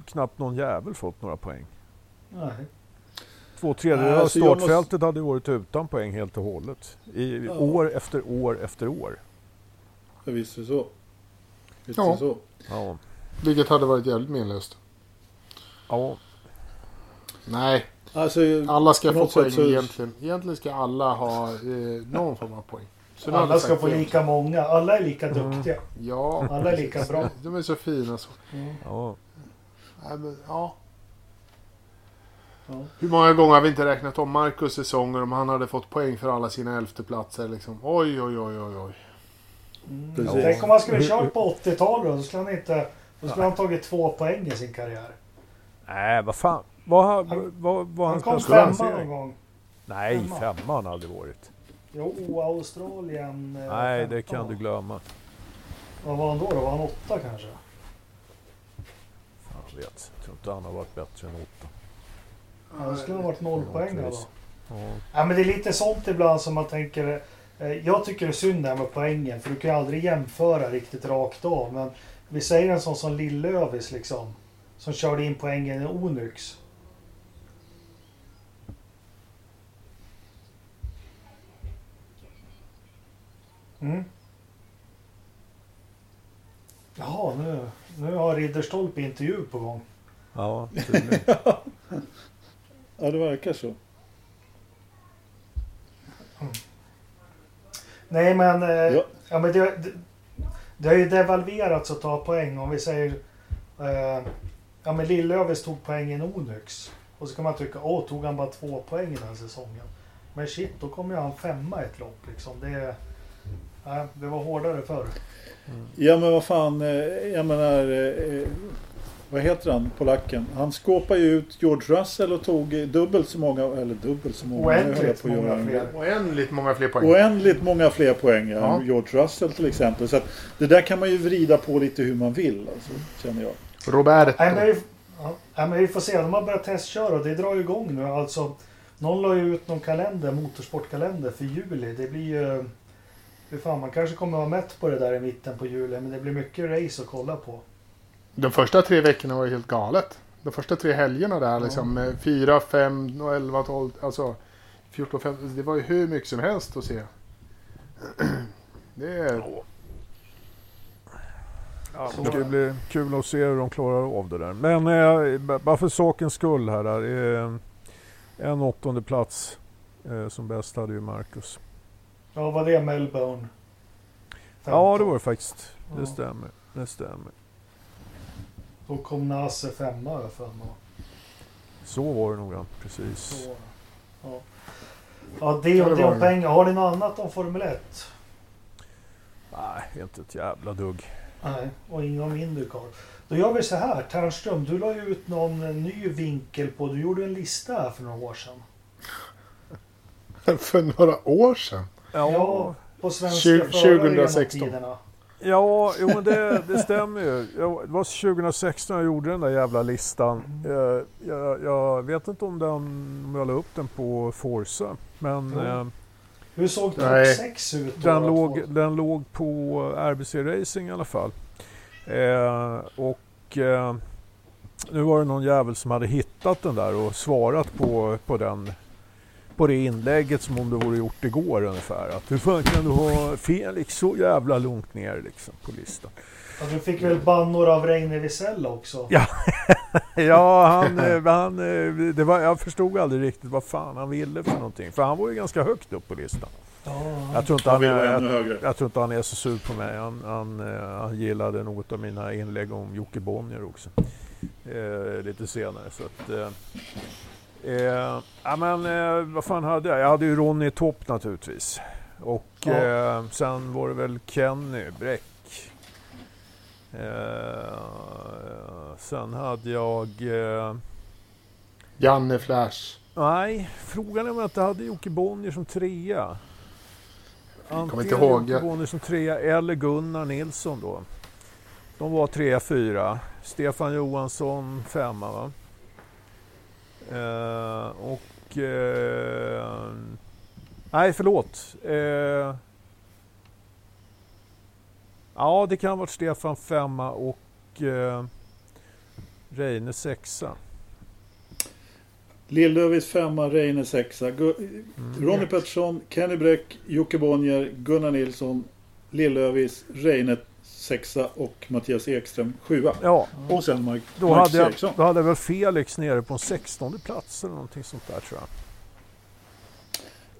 knappt någon jävel fått några poäng. Nej. Två tredjedelar av Alltså, jag måste- startfältet hade varit utan poäng helt och hållet. I, Ja. År efter år efter år. Ja, Visst är det så. Visst Ja. så. Ja. Vilket hade varit jävligt menlöst. ja. Nej, Alltså, alla ska få poäng så- egentligen. Egentligen ska alla ha eh, någon form av poäng. Så Alla ska få lika många. Alla är lika Mm. duktiga. Ja, Alla är lika bra. de är så fina så. Mm. ja. Nej, men, ja. Ja. Hur många gånger har vi inte räknat om Marcus säsonger om han hade fått poäng för alla sina elfteplatser liksom. Oj, oj, oj, oj, oj. Mm. Tänk om han skulle kört på 80-talet då skulle han inte... Då skulle han tagit två poäng i sin karriär. Nej, vad fan. Vad, har- Han- vad, vad Han kom femma någon gång. Nej, Femma. femman hade varit. Jo, Australien. eh, Nej, det 15. kan du glömma. Vad var han då? då? Var han åtta kanske? Fan, vet. Jag tror inte han har varit bättre än åtta. Ja, det skulle ha varit noll poäng då. Ja. Ja, men det är lite sånt ibland som man tänker. eh, Jag tycker det är synd det här med poängen. För du kan ju aldrig jämföra riktigt rakt av. Men vi säger en sån som Lill-Lövis liksom. Som körde in poängen i Onyx. Mm. Jaha, nu, nu har Ridderstolpe intervju på gång. Ja, tydligen. Ja, det verkar så. Nej men, eh, Ja. ja. men det, det, det har ju devalverats att ta poäng. Om vi säger... Eh, ja men Lillövis tog poängen Onyx. Och så kan man tycka, åh tog han bara två poäng den här säsongen. Men shit, då kommer ju han femma i ett lopp liksom. Det, ja, det var hårdare förr. Ja men vad fan, eh, jag menar, eh, vad heter han, polacken? Han skåpade ju ut George Russell och tog dubbelt så många, eller dubbelt så många. Oändligt att många fler. Oändligt många fler poäng. Oändligt många fler poäng ja. George Russell till exempel. Så att det där kan man ju vrida på lite hur man vill, alltså, känner jag. Roberto. Nej, men vi, ja, men vi får se. De har börjat testköra och det drar ju igång nu. Alltså, någon la ju ut någon kalender, motorsportkalender för juli. Det blir ju... Hur fan, man kanske kommer vara mätt på det där i mitten på juli. Men det blir mycket race att kolla på. De första tre veckorna var ju helt galet. De första tre helgerna där liksom. med Fyra, fem, och elva, tolv. Alltså 14, 15. Det var ju hur mycket som helst att se. Det är... Ja, det ska bli kul att se hur de klarar av det där. Men eh, bara för sakens skull här. där, eh, en åttonde plats eh, som bäst hade ju Marcus. Ja, vad det är Melbourne? Ja, det var det faktiskt. Det Ja. stämmer. Det stämmer. Då kom Nase femma har jag för mig. Så var det nog ja. Precis. Så, Ja, ja det, Ja, och det om pengar. Har ni något annat om Formel 1? Nej, inte ett jävla dugg. Nej, och inga om Indycar. Då gör vi så här. Ternström, du la ju ut någon eh, ny vinkel på... Du gjorde en lista här för några år sedan. För några år sedan. Ja, på svenska Tju- förare genom 2016. Ja, jo, men det, det stämmer ju. Jag, det var 2016 jag gjorde den där jävla listan. Jag, jag, jag vet inte om, den, om jag la upp den på Forza. Men Ja. eh, Hur såg topp Nej. 6 ut då? den, låg, två? den låg på RBC Racing i alla fall. Eh, och eh, nu var det någon jävel som hade hittat den där och svarat på, på den på det inlägget som om det vore gjort igår ungefär. Att hur fan kan du ha Felix så jävla långt ner liksom på listan? Ja, du fick väl bannor av Reine Wiesel också? Ja. Ja, han, eh, han, eh, det var, jag förstod aldrig riktigt vad fan han ville för någonting. För han var ju ganska högt upp på listan. Ja, Jag tror inte Han han, är, jag, jag tror inte han är så sur på mig. Han, han, eh, han gillade något av mina inlägg om Jocke Bonnier också. Eh, lite senare. Så att, eh, eh, ja, men eh, vad fan hade jag? Jag hade ju Ronny Topp naturligtvis. Och Ja. eh, sen var det väl Kenny Bräck. Eh, sen hade jag... Eh, Janne Flash. nej, frågan är om jag inte hade Jocke Bonnier som trea. kommer inte ihåg. Jocke Bonnier som trea eller Gunnar Nilsson då. De var trea, fyra. Stefan Johansson femma va? Eh, och... Eh, nej, förlåt. Eh, ja, det kan ha varit Stefan femma och eh, Reine sexa. Lill-Lövis femma, Reine sexa. Gu- Mm. Ronny Pettersson, Kenny Bräck, Jocke Bonnier, Gunnar Nilsson, Lill-Lövis, Reine sexa och Mattias Ekström sjua. Ja, Och sen Mark, då Marcus hade, jag, Eriksson. då hade jag väl Felix nere på en sextonde plats eller någonting sånt där tror jag.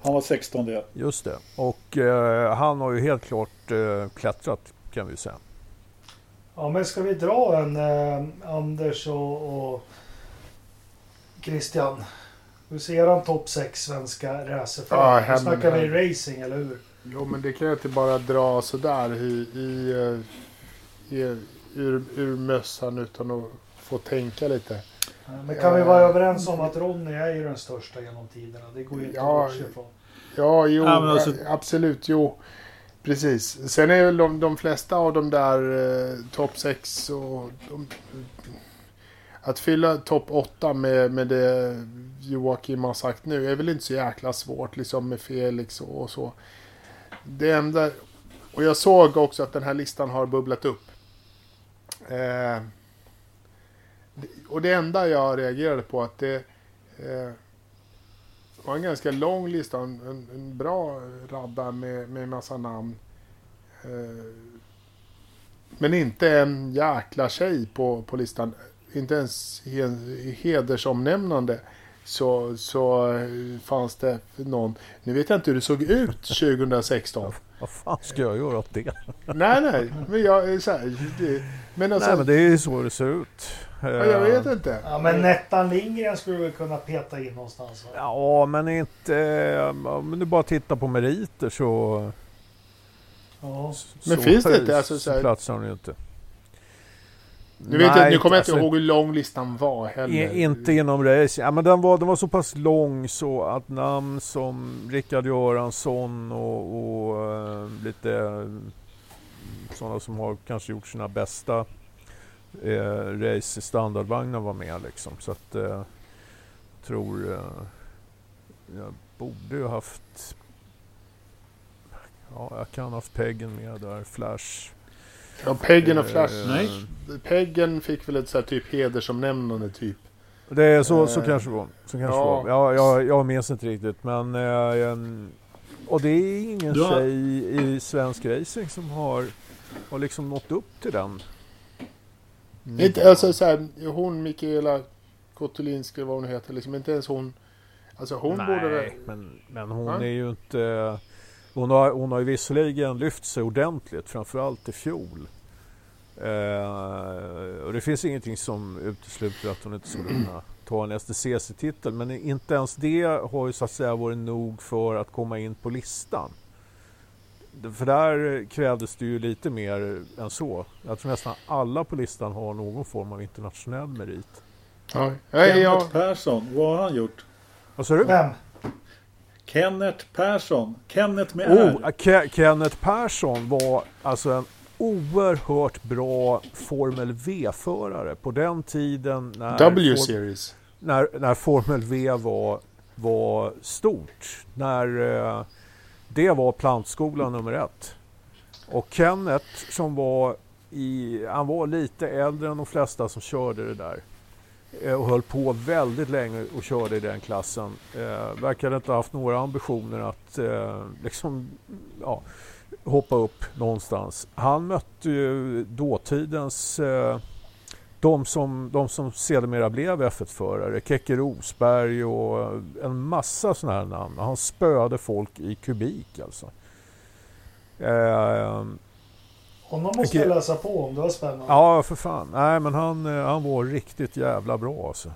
Han var 16 det. Just det. Och eh, han har ju helt klart eh, klättrat kan vi säga. Ja, men ska vi dra en eh, Anders och, och Christian? Hur ser han topp 6 svenska racerförare? nu hem- snackar vi racing, eller hur? Jo, men det kan jag inte bara dra sådär i, i, eh, i, ur, ur mössan utan att få tänka lite. Men kan vi vara överens om att Ronny är ju den största genom tiderna? Det går ju inte Ja, att bortse ifrån. Ja, jo, Ja, alltså- absolut, jo. Precis. Sen är väl de, de flesta av de där eh, topp 6 och de, att fylla topp 8 med, med det Joakim har sagt nu är väl inte så jäkla svårt liksom med Felix och, och så. Det enda, och jag såg också att den här listan har bubblat upp. Eh, och det enda jag reagerade på att det eh, var en ganska lång lista, en, en, en bra radda med, med massa namn. Eh, men inte en jäkla tjej på, på listan. Inte ens he- hedersomnämnande. Så, så eh, fanns det någon. Nu vet jag inte hur det såg ut 2016. Vad fan ska jag göra åt det? nej, nej. Men jag så här, det, Men alltså, Nej men det är ju så det ser ut. ja, jag vet inte. Ja, men Nettan Lindgren skulle du kunna peta in någonstans? Va? Ja men inte... Om du bara tittar på meriter så... Ja. Men så, finns det inte, alltså, så här- platsar hon ju inte. Nu, vet jag, nu kommer jag inte alltså, ihåg hur lång listan var heller. Inte inom race. Ja, men den, var, den var så pass lång så att namn som Rickard Göransson och, och eh, lite eh, sådana som har kanske gjort sina bästa eh, race i standardvagnar var med liksom. Så att eh, tror eh, jag borde ju haft Ja, jag kan ha haft Peggen med där, Flash. Ja, Peggen och Eh, Flash. Nej. Peggen fick väl ett så här typ hedersomnämnande typ. Det är så, så Eh, kanske det var. Så kanske ja. var. Jag, jag, jag minns inte riktigt men... Eh, och det är ingen har- tjej i svensk racing som har, har liksom nått upp till den. Inte, alltså så här, hon Mikaela Kotulinska eller vad hon heter, liksom inte ens hon. Alltså hon Nej, borde väl... men, men hon Va? är ju inte... Hon har, hon har ju visserligen lyft sig ordentligt, framförallt i fjol. Eh, och det finns ingenting som utesluter att hon inte skulle kunna ta en STCC-titel. Men inte ens det har ju så att säga varit nog för att komma in på listan. För där krävdes det ju lite mer än så. Jag tror nästan alla på listan har någon form av internationell merit. Ja, ja, Kenneth Persson, vad har han gjort? Vad sa du? Vem? Kenneth Persson. Kenneth med Oh, R. Ke- Kenneth Persson var alltså en oerhört bra Formel V-förare på den tiden när, W-series. när, när Formel V var, var stort. När eh, det var plantskolan nummer ett. Och Kenneth som var i, han var lite äldre än de flesta som körde det där. Eh, och höll på väldigt länge och körde i den klassen. Eh, verkade inte ha haft några ambitioner att eh, liksom, ja, hoppa upp någonstans. Han mötte ju dåtidens eh, de som, de som sedermera blev F1-förare, Kekke Rosberg och en massa sådana här namn. Han spöade folk i kubik alltså. Eh, honom måste jag läsa på om. Det var spännande. ja, för fan. Nej, men han, eh, han var riktigt jävla bra alltså.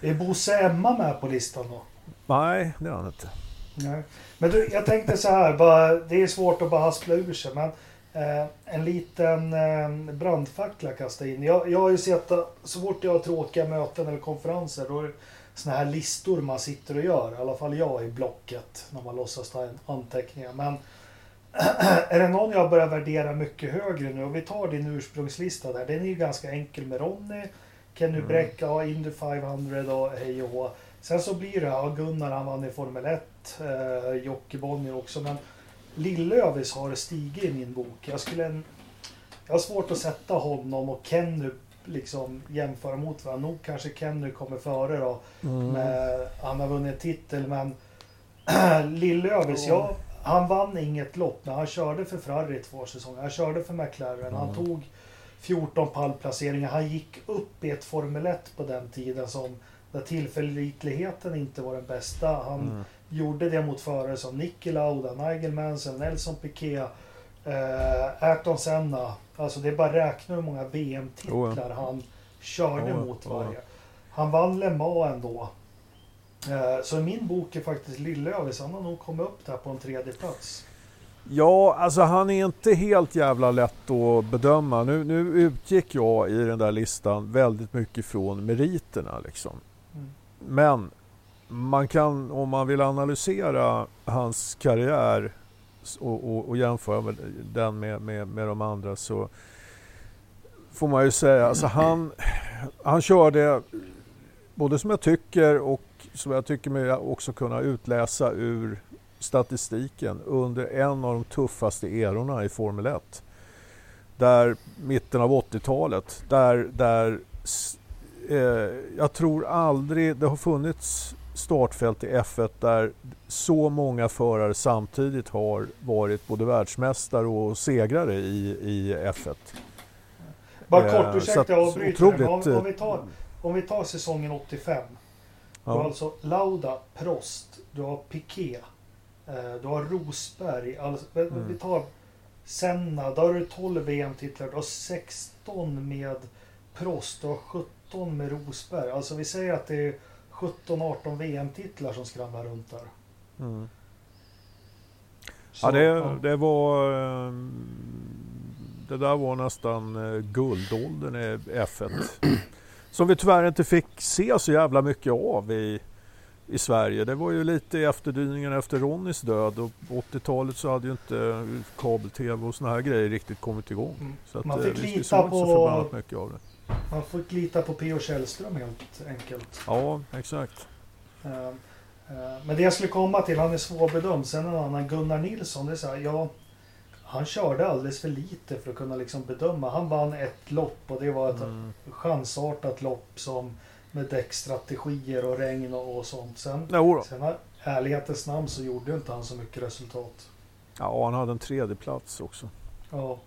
Är Bosse Emma med på listan då? Nej, det är han inte. Nej. Men du, jag tänkte så här, bara, det är svårt att bara haspla ur sig, men eh, en liten eh, brandfackla kasta in. Jag, jag har ju sett att så fort jag har tråkiga möten eller konferenser, då är det såna här listor man sitter och gör. I alla fall jag i blocket, när man låtsas ta anteckningar. Men är det någon jag börjar värdera mycket högre nu, och vi tar din ursprungslista där, den är ju ganska enkel med Ronny, Kenny Mm. Bräck, ja, Indy 500 och hej och hå. Sen så blir det, ja, Gunnar han vann i Formel 1, eh, Jocke Bonnier också, men Lillövis har stigit i min bok. Jag skulle... En, jag har svårt att sätta honom och Kenny liksom jämföra mot varandra. Nog kanske Kenny kommer före då. Med, han har vunnit titel men Lillövis, Ja. ja, han vann inget lopp men han körde för Ferrari två säsonger. Han körde för McLaren. Han Mm. tog 14 pallplaceringar. Han gick upp i ett Formel 1 på den tiden som där tillförlitligheten inte var den bästa. Han Mm. gjorde det mot förare som Niki Lauda, Nigel Mansell, Nelson Piquet, eh, Ayrton Senna. Alltså det är bara att räkna hur många VM-titlar han körde Jo, mot jo. varje. Han vann Le Mans ändå. Eh, så min bok är faktiskt Lillövis, han har nog kommit upp där på en tredje plats. Ja, alltså han är inte helt jävla lätt att bedöma. Nu, nu utgick jag i den där listan väldigt mycket från meriterna liksom. Mm. Men man kan, om man vill analysera hans karriär och, och, och jämföra med den med, med, med de andra så får man ju säga, alltså han, han körde både som jag tycker och som jag tycker mig också kunna utläsa ur statistiken under en av de tuffaste erorna i Formel 1. Där mitten av 80-talet, där, där eh, jag tror aldrig det har funnits startfält i F1 där så många förare samtidigt har varit både världsmästare och segrare i, i F1. Bara Eh, kort, ursäkta jag avbryter. otroligt, men Om, om, eh, vi tar, om vi tar säsongen 85. Du har Ja. alltså Lauda, Prost, du har Piquet, eh, du har Rosberg. Alltså, vi- Mm. Vi tar Senna, då har du 12 VM-titlar, du har 16 med Prost, du har 17 med Rosberg. Alltså vi säger att det är 17-18 VM-titlar som skramlar runt där. Mm. Så, Ja, det, det var... eh, Det där var nästan eh, guldåldern i F1. Som vi tyvärr inte fick se så jävla mycket av i, i Sverige. Det var ju lite i efterdyningarna efter Ronnys död och på 80-talet så hade ju inte kabel-tv och såna här grejer riktigt kommit igång. Mm. Så att, Man eh, fick vi- vi lita så på- mycket av det. Man får lita på P.O. Källström helt enkelt. Ja, exakt. Eh, eh, Men det jag skulle komma till, han är svårbedömd. Sen en annan, Gunnar Nilsson, det är så här, ja, han körde alldeles för lite för att kunna liksom bedöma. Han vann ett lopp och det var ett Mm. chansartat lopp som med däckstrategier och regn och, och sånt. Sen, då. sen ärlighetens namn så gjorde inte han så mycket resultat. Ja, han hade en tredje plats också. Ja,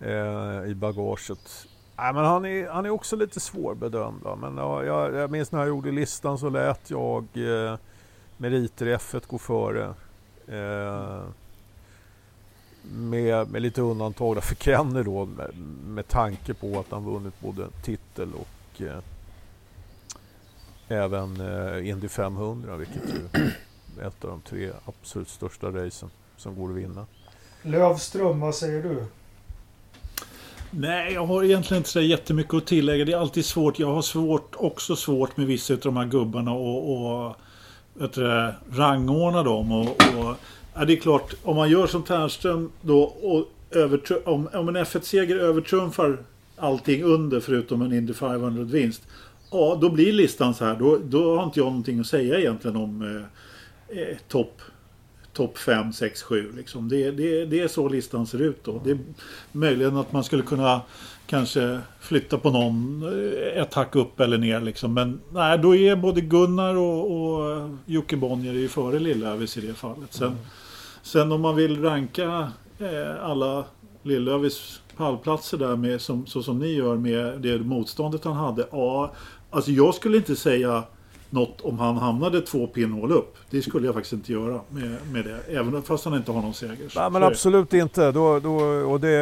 eh, i bagaget. Nej, men han, är, han är också lite svårbedömd. va. Men ja, jag, jag minns när jag gjorde listan så lät jag eh, meriter i F1 gå före. Eh, med, med lite undantag för Kenny då med, med tanke på att han vunnit både titel och eh, även eh, Indy 500 vilket är ett av de tre absolut största racen som går att vinna. Lövström, vad säger du? Nej, jag har egentligen inte så jättemycket att tillägga. Det är alltid svårt. Jag har svårt, också svårt med vissa av de här gubbarna och, och vet du, rangordna dem. Och, och, ja, det är klart, om man gör som Ternström då och övertr- om, om en F1-seger övertrumfar allting under förutom en Indy 500-vinst. Ja, då blir listan så här. Då, då har inte jag någonting att säga egentligen om eh, eh, topp top 5, 6, 7. Liksom. Det, det, det är så listan ser ut då. Det är möjligen att man skulle kunna kanske flytta på någon eh, ett hack upp eller ner. Liksom. Men nej, då är både Gunnar och, och Jocke Bonnier är ju före Lillövis i det fallet. Sen, sen om man vill ranka eh, alla Lillövis pallplatser där med, som, så som ni gör med det motståndet han hade. Ja, alltså jag skulle inte säga något om han hamnade två pinnhål upp. Det skulle jag faktiskt inte göra med, med det. Även fast han inte har någon seger. Nej, men absolut inte. Då, då, och det,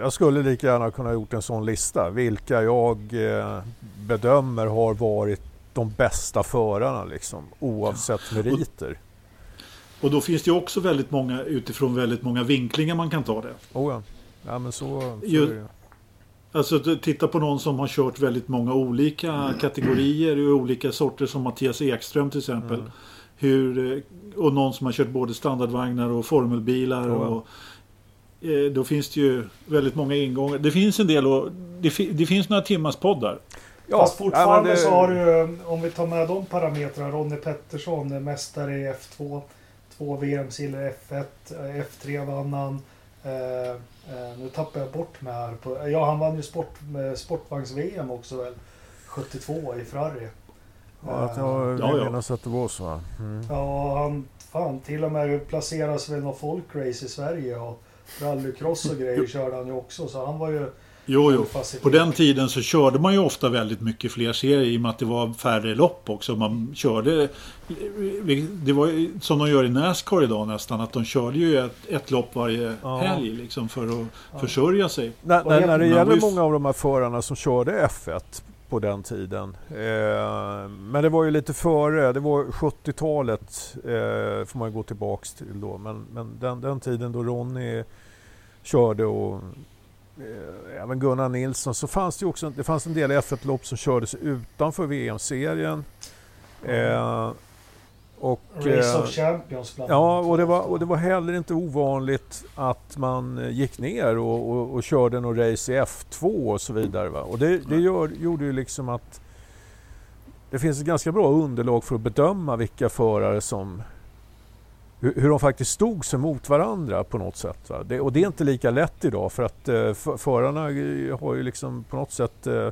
jag skulle lika gärna kunna gjort en sån lista. Vilka jag eh, bedömer har varit de bästa förarna liksom, oavsett meriter. Och då finns det också väldigt många utifrån väldigt många vinklingar man kan ta det. Oh ja. ja, men så, så Ju- är det. Alltså titta på någon som har kört väldigt många olika kategorier och olika sorter som Mattias Ekström till exempel. Mm. Hur, eh, och någon som har kört både standardvagnar och formelbilar. Ja. Och, eh, då finns det ju väldigt många ingångar. Det finns en del och det, fi- det finns några timmars poddar. Ja, Fast fortfarande det- så har du, om vi tar med de parametrarna, Ronny Pettersson, är mästare i F2, två VM-silver i F1, eh, F3 vann han. Eh, eh, nu tappar jag bort mig här. På, ja, han vann ju sport, med sportvagns-VM också väl, 72 i Ferrari. Ja, att jag Ja, vill ja. minnas att det var så. va. Mm. Ja, han fan till och med placeras vid någon folkrace i Sverige och rallycross och grejer körde han ju också. Så han var ju Jo, jo. På den tiden så körde man ju ofta väldigt mycket fler serier i och med att det var färre lopp också. Man körde, det var ju som de gör i Nascar idag nästan, att de körde ju ett, ett lopp varje Ja. helg liksom för att Ja. försörja sig. När, när, när det gäller många av de här förarna som körde F1 på den tiden. Eh, men det var ju lite före, det var 70-talet eh, får man gå tillbaks till då. Men, men den, den tiden då Ronny körde och även Gunnar Nilsson så fanns det också det fanns en del F1-lopp som kördes utanför VM-serien. Eh, och, Race eh, of Champions bland Ja, och det, var, och det var heller inte ovanligt att man eh, gick ner och, och, och körde någon race i F2 och så vidare. Va? Och det, det gör, gjorde ju liksom att det finns ett ganska bra underlag för att bedöma vilka förare som hur, hur de faktiskt stod sig mot varandra på något sätt. Va? Det, och det är inte lika lätt idag för att eh, för, förarna eh, har ju liksom på något sätt eh,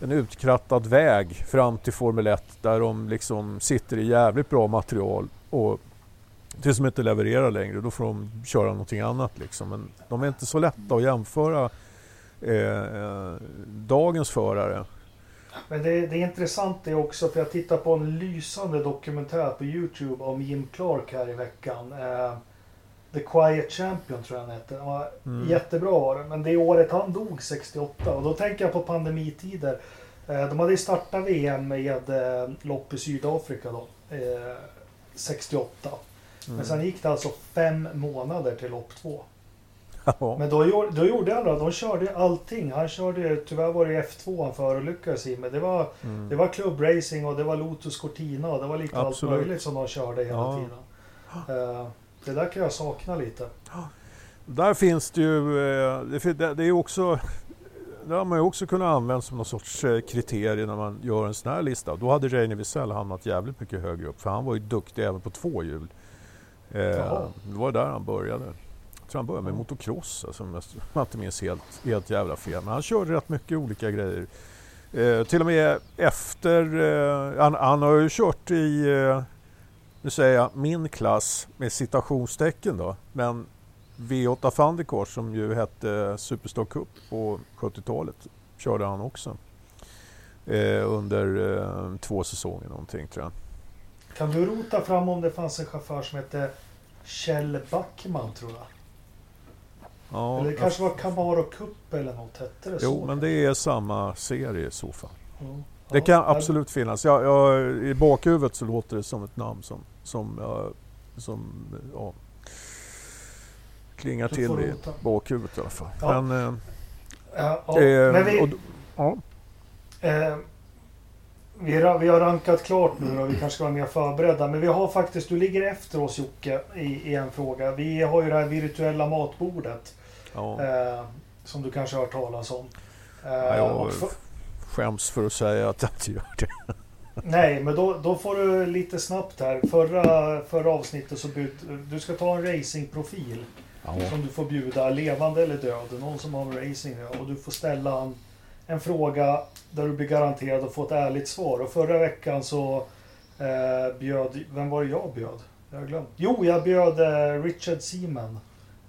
en utkrattad väg fram till Formel 1 där de liksom sitter i jävligt bra material och tills de inte levererar längre då får de köra någonting annat liksom. Men de är inte så lätta att jämföra eh, eh dagens förare. Men det, det är intressant det också för jag tittar på en lysande dokumentär på Youtube om Jim Clark här i veckan. Eh, The Quiet Champion tror jag han. Ja, Mm. Jättebra var det. Men det året han dog 68 och då tänker jag på pandemitider. Eh, de hade ju startat VM med eh, lopp i Sydafrika då. Eh, 68. Mm. Men sen gick det alltså fem månader till lopp två. Ja. Men då, gjorde- då gjorde han det. De körde allting. Han körde, tyvärr var det F2 han förolyckades i. Men det var, Mm. det var klubbracing och det var Lotus Cortina och det var lite Absolut. allt möjligt som de körde hela Ja. tiden. Eh, det där kan jag sakna lite. Där finns det ju, eh, det, är också, det har man ju också kunnat använda som någon sorts eh, kriterium när man gör en sån här lista. Då hade Reine Wiesel hamnat jävligt mycket högre upp för han var ju duktig även på två hjul. Jaha. det var där han började. Tror han började med motocross, alltså, om jag inte minns helt, helt jävla fel. Men han körde rätt mycket olika grejer. Eh, till och med efter, eh, han, han har ju kört i, eh, nu säger jag min klass med citationstecken då, men V8 Thundercars som ju hette Superstar Cup på 70-talet körde han också. Eh, under eh, två säsonger någonting tror jag. Kan du rota fram om det fanns en chaufför som hette Kjell Backman tror jag? Ja, eller det kanske var Camaro Cup eller något hette det så? Jo, men det är samma serie i så fall. Ja. Det kan absolut finnas. Jag, jag, I bakhuvudet så låter det som ett namn som, som, ja, som ja, klingar till i bakhuvudet i alla fall. Ja. Men, eh, Ja, det, men vi, och, ja, eh, vi har rankat klart nu och vi kanske ska vara mer förberedda. Men vi har faktiskt, du ligger efter oss Jocke i, i en fråga. Vi har ju det här virtuella matbordet. Ja, Eh, som du kanske har hört talas om. Eh, Ja, jag- för, skäms för att säga att jag inte gör det. nej, men då, då får du lite snabbt här. Förra, förra avsnittet så bjud, du ska ta en racingprofil. Ja. som du får bjuda, levande eller död, någon som har med racing. Och du får ställa en, en fråga där du blir garanterad att få ett ärligt svar. Och förra veckan så eh, bjöd, vem var det jag bjöd? Jag har glömt. Jo, jag bjöd eh, Richard Seaman.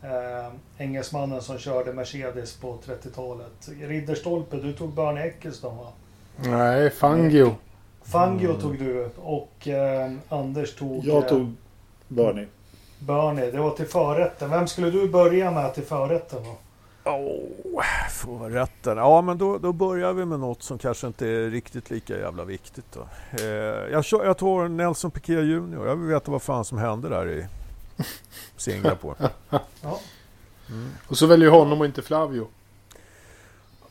Eh, engelsmannen som körde Mercedes på 30-talet. Ridderstolpe, du tog Bernie Eccleston va? Nej, Fangio. Fangio Mm. tog du och eh, Anders tog... Jag eh, tog Bernie. Bernie, det var till förrätten. Vem skulle du börja med till förrätten då? Oh, förrätten. Ja, men då, då börjar vi med något som kanske inte är riktigt lika jävla viktigt. Då. Eh, jag, kör, jag tar Nelson Piquet Jr. Jag vill veta vad fan som hände där i Singapore. Ja. Mm. Och så väljer honom och inte Flavio.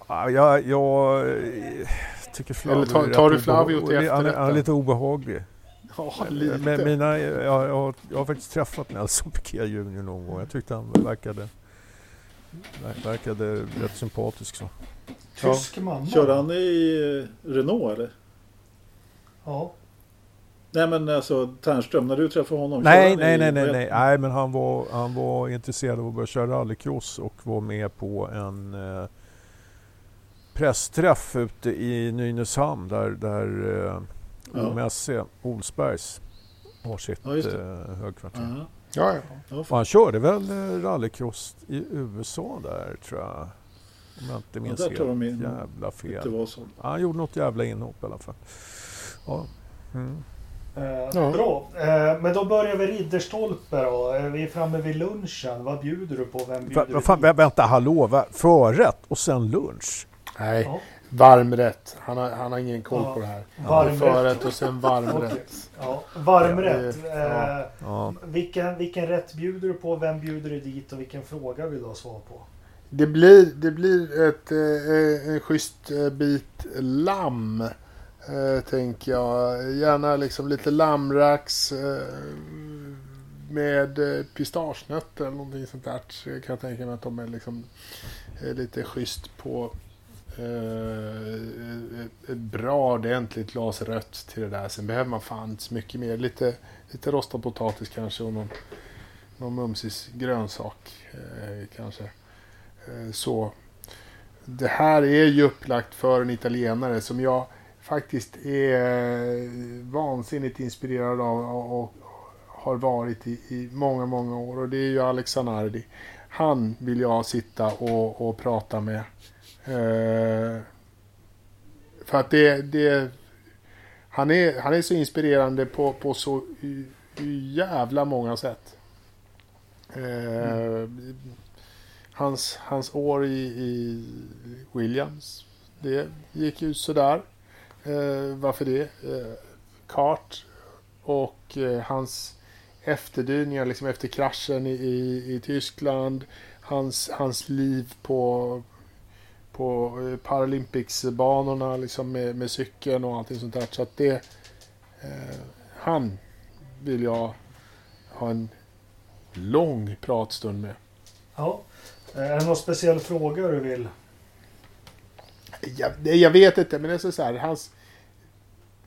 Ja, jag, jag eh, tycker Flavio Eller tar- tar du Flavio till Han är, han är efterrätten? lite obehaglig. Ja, Men lite. mina, jag, jag, har, jag har faktiskt träffat Nelson Piquet Jr någon gång. Jag tyckte han verkade, ver- verkade rätt sympatisk. Så. Tysk mamma. Körde han i eh, Renault eller? Ja. Nej men alltså Ternström, när du träffade honom. Nej, nej, i- nej, nej, nej, nej, men han var, han var intresserad av att börja köra rallycross och var med på en eh, pressträff ute i Nynäshamn där, där eh, Ja. OMSC, Olsbergs, har sitt Ja, eh, högkvarter. Ja, Ja, ja. ja, Och han körde väl eh, rallycross i USA där tror jag. Om jag inte minns helt jävla det fel. var så. Ja, han gjorde något jävla inhopp i alla fall. Ja. Mm. Eh, Ja. Bra. Eh, men då börjar vi Ridderstolpe då. Eh, vi är framme vid lunchen. Vad bjuder du på? Vem bjuder fan, du vä- vänta, hallå, förrätt och sen lunch? Nej, Ja. varmrätt. Han har, han har ingen koll Ja. på det här. Varmrätt. Förrätt och sen varmrätt. Ja, varmrätt. Ja, vilken, vilken rätt bjuder du på? Vem bjuder du dit? Och vilken fråga vill du ha svar på? Det blir, det blir ett, en schysst bit lamm. Eh, tänker jag. Gärna liksom lite lammrax eh, med eh, pistagenötter eller någonting sånt där. Så kan jag tänka mig att de är liksom är lite schysst på eh, ett, bra ordentligt glas rött till det där. Sen behöver man fan inte så mycket mer. Lite, lite rostad potatis kanske och någon, någon mumsig grönsak eh, kanske. Eh, så. det här är ju upplagt för en italienare som jag faktiskt är eh, vansinnigt inspirerad av och har varit i, i många, många år. Och det är ju Alex Zanardi. Han vill jag sitta och, och prata med. Eh, för att det, det han, är, han är så inspirerande på, på så jävla många sätt. Eh, mm. hans, hans år i, i Williams, det gick ju sådär. Eh, varför det? Eh, kart och eh, hans efterdyningar liksom efter kraschen i, i, i Tyskland. Hans, hans liv på, på eh, Paralympics-banorna liksom med, med cykeln och allting sånt där. Så att det... Eh, han vill jag ha en lång pratstund med. Ja. Eh, är det någon speciell fråga du vill? Jag, jag vet inte, men det är så här, hans...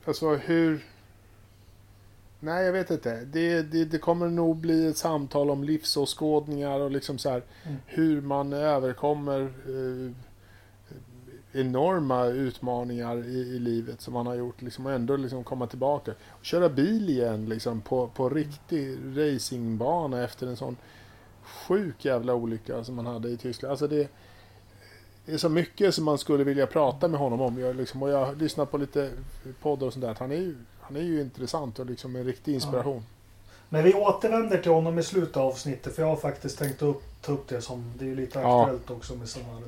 Alltså hur... Nej, jag vet inte. Det, det, det, kommer nog bli ett samtal om livsåskådningar och liksom så här, mm. hur man överkommer eh, enorma utmaningar i, i, livet som man har gjort. Liksom, och ändå liksom komma tillbaka. Och köra bil igen liksom, på, på riktig racingbana efter en sån sjuk jävla olycka som man hade i Tyskland. Alltså det, det är så mycket som man skulle vilja prata med honom om. Jag, liksom, och jag har lyssnat på lite poddar och sånt där. Han är ju, han är ju intressant och liksom en riktig inspiration. Ja. Men vi återvänder till honom i slutet av avsnittet. För jag har faktiskt tänkt upp, ta upp det som det är lite aktuellt ja. också med sådana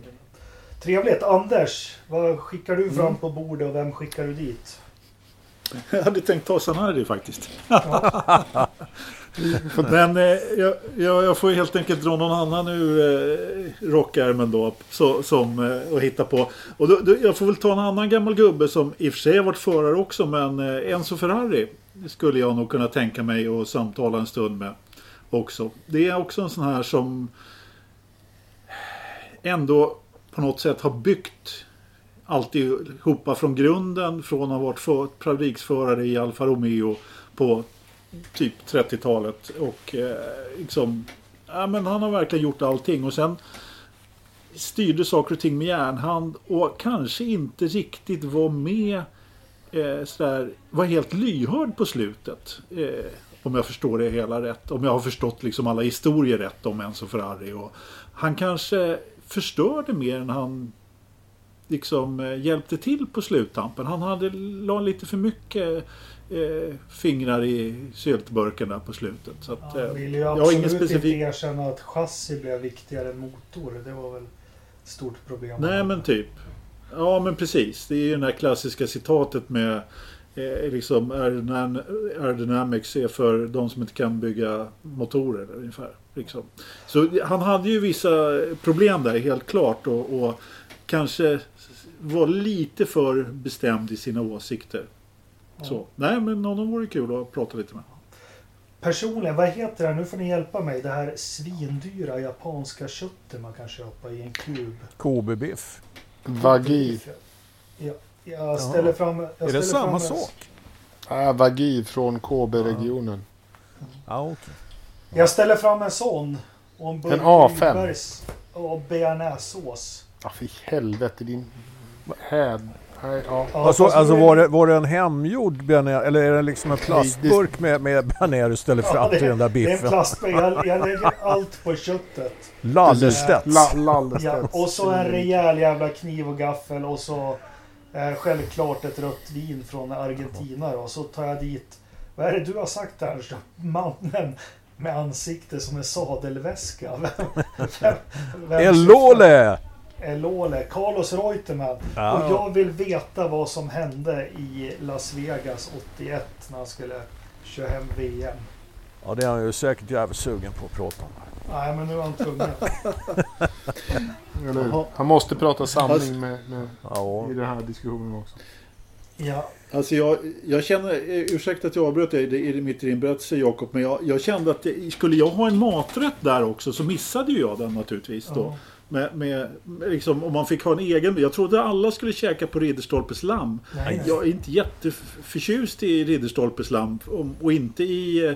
Trevligt. Anders, vad skickar du fram mm. på bordet och vem skickar du dit? Jag hade tänkt ta Sanari faktiskt. Ja. Men eh, jag, jag, får helt enkelt dra någon annan ur eh, rockärmen då. Så, som, eh, och hitta på. Och då, då, jag får väl ta en annan gammal gubbe som i och för sig har varit förare också. Men eh, Enzo Ferrari skulle jag nog kunna tänka mig att samtala en stund med. Också. Det är också en sån här som ändå på något sätt har byggt alltihopa från grunden från att ha varit fabriksförare i Alfa Romeo på typ 30-talet. Och eh, liksom, ja, men han har verkligen gjort allting. Och sen styrde saker och ting med järnhand och kanske inte riktigt var med eh, sådär, var helt lyhörd på slutet. Eh, om jag förstår det hela rätt. Om jag har förstått liksom alla historier rätt om Enzo Ferrari. Och han kanske förstörde mer än han liksom eh, hjälpte till på sluttampen. Han hade la lite för mycket eh, fingrar i syltburken där på slutet. Så att, ja, han ville ju absolut ingen specifik... inte erkänna att chassi blev viktigare än motor. Det var väl ett stort problem. Nej men typ. Ja men precis. Det är ju det här klassiska citatet med eh, liksom aerodynamics är för de som inte kan bygga motorer ungefär. Liksom. Så han hade ju vissa problem där helt klart och, och kanske var lite för bestämd i sina åsikter. Så, nej men honom vore kul att prata lite med. Personligen, vad heter det? Nu får ni hjälpa mig. Det här svindyra japanska köttet man kan köpa i en kub. Kobe-biff. Vagi. Ja, jag ställer fram... Jag ställer är det samma sak? Ja, Vagi från Kobe-regionen. Ja, okay. Jag ställer fram en sån. Och en, en A5. Och bearnaisesås. Ja, för helvete din häd. Ja. Alltså, alltså var, det, var det en hemgjord bearnaise eller är det liksom en plastburk med, med bearnaise du ställer fram ja, det, till den där biffen? Det är en plastburk. Jag, jag lägger allt på köttet. Lallestedt. La, ja, och så en rejäl jävla kniv och gaffel och så eh, självklart ett rött vin från Argentina. Och så tar jag dit, vad är det du har sagt Ernst? Mannen med ansikte som en sadelväska. Elole! Elole, Carlos Reutemann. Ja. Och jag vill veta vad som hände i Las Vegas 81 när han skulle köra hem VM. Ja, det är han ju säkert jävligt sugen på att prata om. Nej, men nu är han tvungen. han måste prata sanning med, med ja. i den här diskussionen också. Ja. Alltså jag, jag känner, eh, ursäkta att jag avbröt dig i mitt i din berättelse Jakob, men jag, jag, kände att det, skulle jag ha en maträtt där också så missade ju jag den naturligtvis då. Ja. Med, med, liksom, om man fick ha en egen. Jag trodde alla skulle käka på Ridderstolpes lamm. Nej, jag är inte jätteförtjust i Ridderstolpes lamm. Och inte i eh,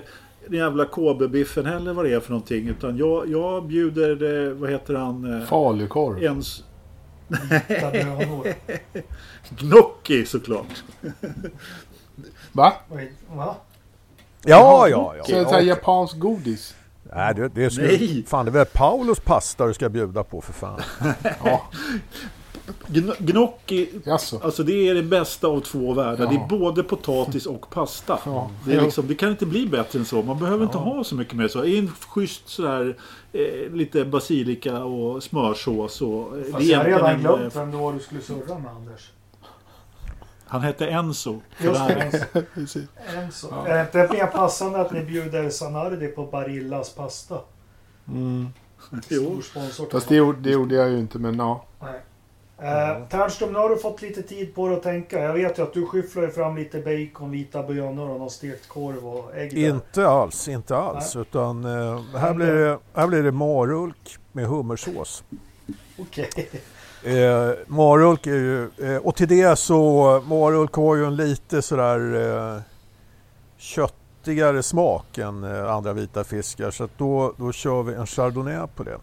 den jävla KB-biffen heller vad det är för någonting. Utan jag, jag bjuder, vad heter han? Falukorv. Ens. Gnocchi såklart. Va? Va? Ja, ja, ja. Så det här japansk godis? Nej, det, det, ska, Nej. Fan, det är väl Paulos pasta du ska bjuda på för fan. Ja, Gn- Gnocchi, jaså. alltså det är det bästa av två världar. Det är Ja. både potatis och pasta. Ja. Det, är liksom, det kan inte bli bättre än så. Man behöver inte ha så mycket mer så. En schysst sådär eh, lite basilika och smörsås. Och, eh, Fast det är jag har redan glömt eh, vem det var du skulle surra med Anders. Han hette Enzo. Just det. Enzo. Precis. Enzo. Ja. Är det inte mer passande att ni bjuder Sanardi på Barillas pasta? Mm. Jo. Fast det, gjorde- det gjorde jag ju inte, men ja. Nej. Eh, Ternström, nu har du fått lite tid på dig att tänka. Jag vet ju att du skyfflar fram lite bacon, vita bönor och någon stekt korv och ägg. där. Inte alls, inte alls. Utan eh, här, blir det, här blir det marulk med hummersås. Okej. Eh, marulk är ju, eh, och till det så, marulk har ju en lite sådär eh, köttigare smak än eh, andra vita fiskar. Så att då, då kör vi en chardonnay på det.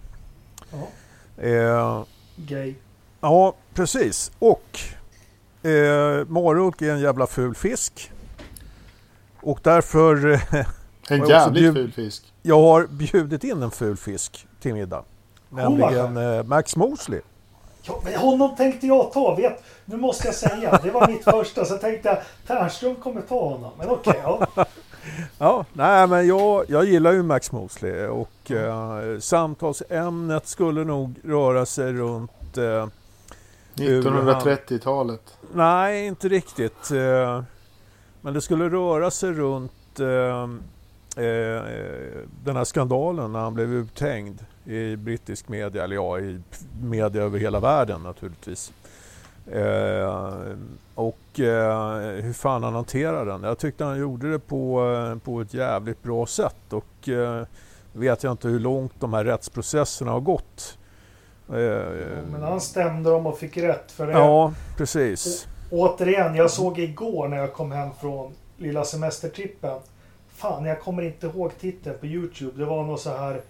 Ja. Eh, Gay. ja, precis. Och eh, marulk är en jävla ful fisk. Och därför, eh, En jävligt bjud- ful fisk. jag har bjudit in en ful fisk till middag. Nämligen eh, Max Mosley. Ja, men honom tänkte jag ta. Vet, nu måste jag säga. Det var mitt första. Så tänkte jag Ternström kommer ta honom. Men okej, ja. Ja, nej men jag, jag gillar ju Max Mosley och eh, samtalsämnet skulle nog röra sig runt... Eh, 1930-talet. nej, inte riktigt. Eh, men det skulle röra sig runt eh, eh, den här skandalen när han blev uthängd i brittisk media, eller ja, i media över hela världen naturligtvis. Eh, och eh, hur fan han hanterade den. Jag tyckte han gjorde det på, eh, på ett jävligt bra sätt och eh, vet jag inte hur långt de här rättsprocesserna har gått. Eh, Men han stämde dem och fick rätt för det. ja, precis. Återigen, jag såg igår när jag kom hem från lilla semestertrippen. Fan, jag kommer inte ihåg titeln på Youtube. Det var något så här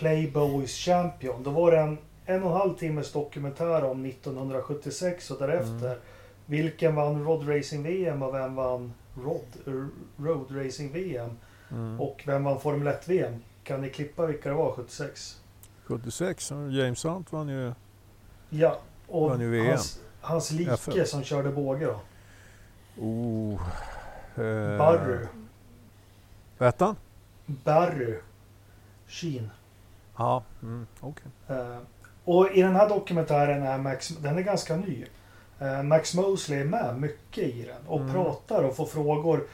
Playboys Champion. Då var det en en och en halv timmes dokumentär om 1976 och därefter. Mm. Vilken vann Rod Racing VM och vem vann Rod, Road Racing VM? Mm. Och vem vann Formel 1 VM? Kan ni klippa vilka det var 76? 76, James Hunt vann ju... Ja, och Vann ju VM. hans, hans like F1. som körde båge då. Oh, eh, Barry. Vad hette han? Barry. Sheen. Ja, mm, okej. Eh, och i den här dokumentären är Max, den är ganska ny. Eh, Max Mosley är med mycket i den och Mm. pratar och får frågor.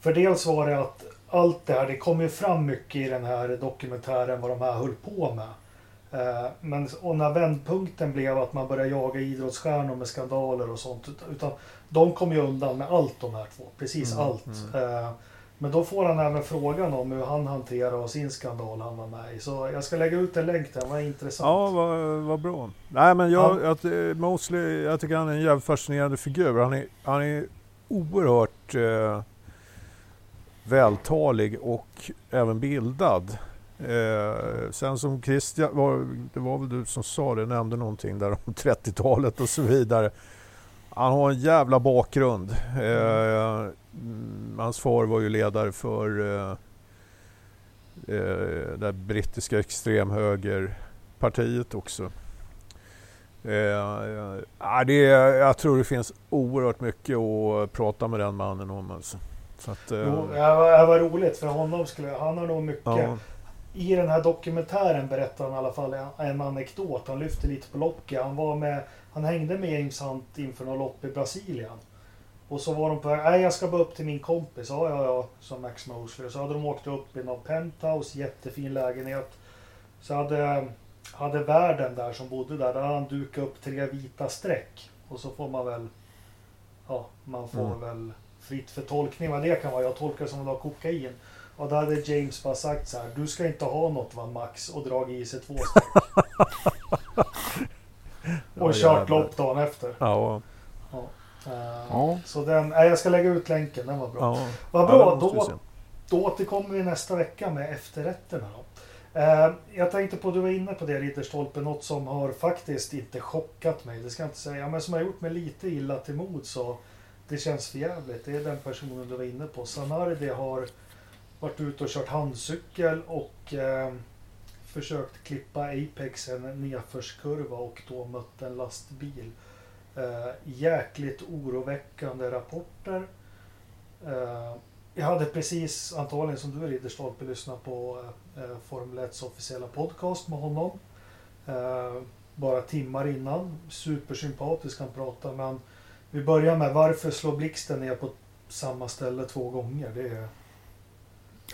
För dels var det att allt det här, det kom ju fram mycket i den här dokumentären vad de här höll på med. Eh, Men och när vändpunkten blev att man började jaga idrottsstjärnor med skandaler och sånt. ut- Utan de kom ju undan med allt de här två. Precis Mm, allt. Men då får han även frågan om hur han hanterar sin skandal han var med i. Så jag ska lägga ut en länk där, vad intressant. Ja, vad, vad bra. Nej, men jag, att, eh, Mosley, jag tycker han är en jävligt fascinerande figur. Han är, han är oerhört eh, vältalig och även bildad. Eh, sen som Christian, var, det var väl du som sa det, nämnde någonting där om 30-talet och så vidare. Han har en jävla bakgrund. Eh, hans far var ju ledare för eh, eh, det brittiska extremhögerpartiet också. Eh, det jag tror det finns oerhört mycket att prata med den mannen om. Alltså. Så att, eh, Jo, det var, det var roligt för honom skulle han har nog mycket. ja, I den här dokumentären berättar han i alla fall en, en anekdot. Han lyfter lite på locket. Han var med, han hängde med Hunt inför något lopp i Brasilien. Och så var de på väg, nej jag ska bara upp till min kompis. Ja, ja, ja, sa Max Mosley. Så hade de åkt upp i någon penthouse, jättefin lägenhet. Så hade, hade värden där som bodde där, där hade han dukat upp tre vita streck. Och så får man väl, ja, man får Mm. väl fritt för tolkning vad det kan vara. Jag tolkar som att det var kokain. Och då hade James bara sagt så här, du ska inte ha något va Max och dragit i sig två streck. och Ja, kört lopp dagen efter. ja, Ja. Så den, nej, jag ska lägga ut länken, den var bra. ja. Vad bra, då, då återkommer vi nästa vecka med efterrätterna. Då. Eh, jag tänkte på, du var inne på det Ridderstolpe, något som har faktiskt inte chockat mig, det ska jag inte säga, men som har gjort mig lite illa till mod så det känns för jävligt. Det är den personen du var inne på. Sanardi har varit ute och kört handcykel och eh, försökt klippa Apex en nedförskurva och då mött en lastbil. Eh, jäkligt oroväckande rapporter. Eh, jag hade precis, antagligen som du Ridderstolpe, lyssnat på eh, Formel 1 officiella podcast med honom. Eh, bara timmar innan. Supersympatisk han pratar men vi börjar med varför slår blixten ner på samma ställe två gånger? Det är...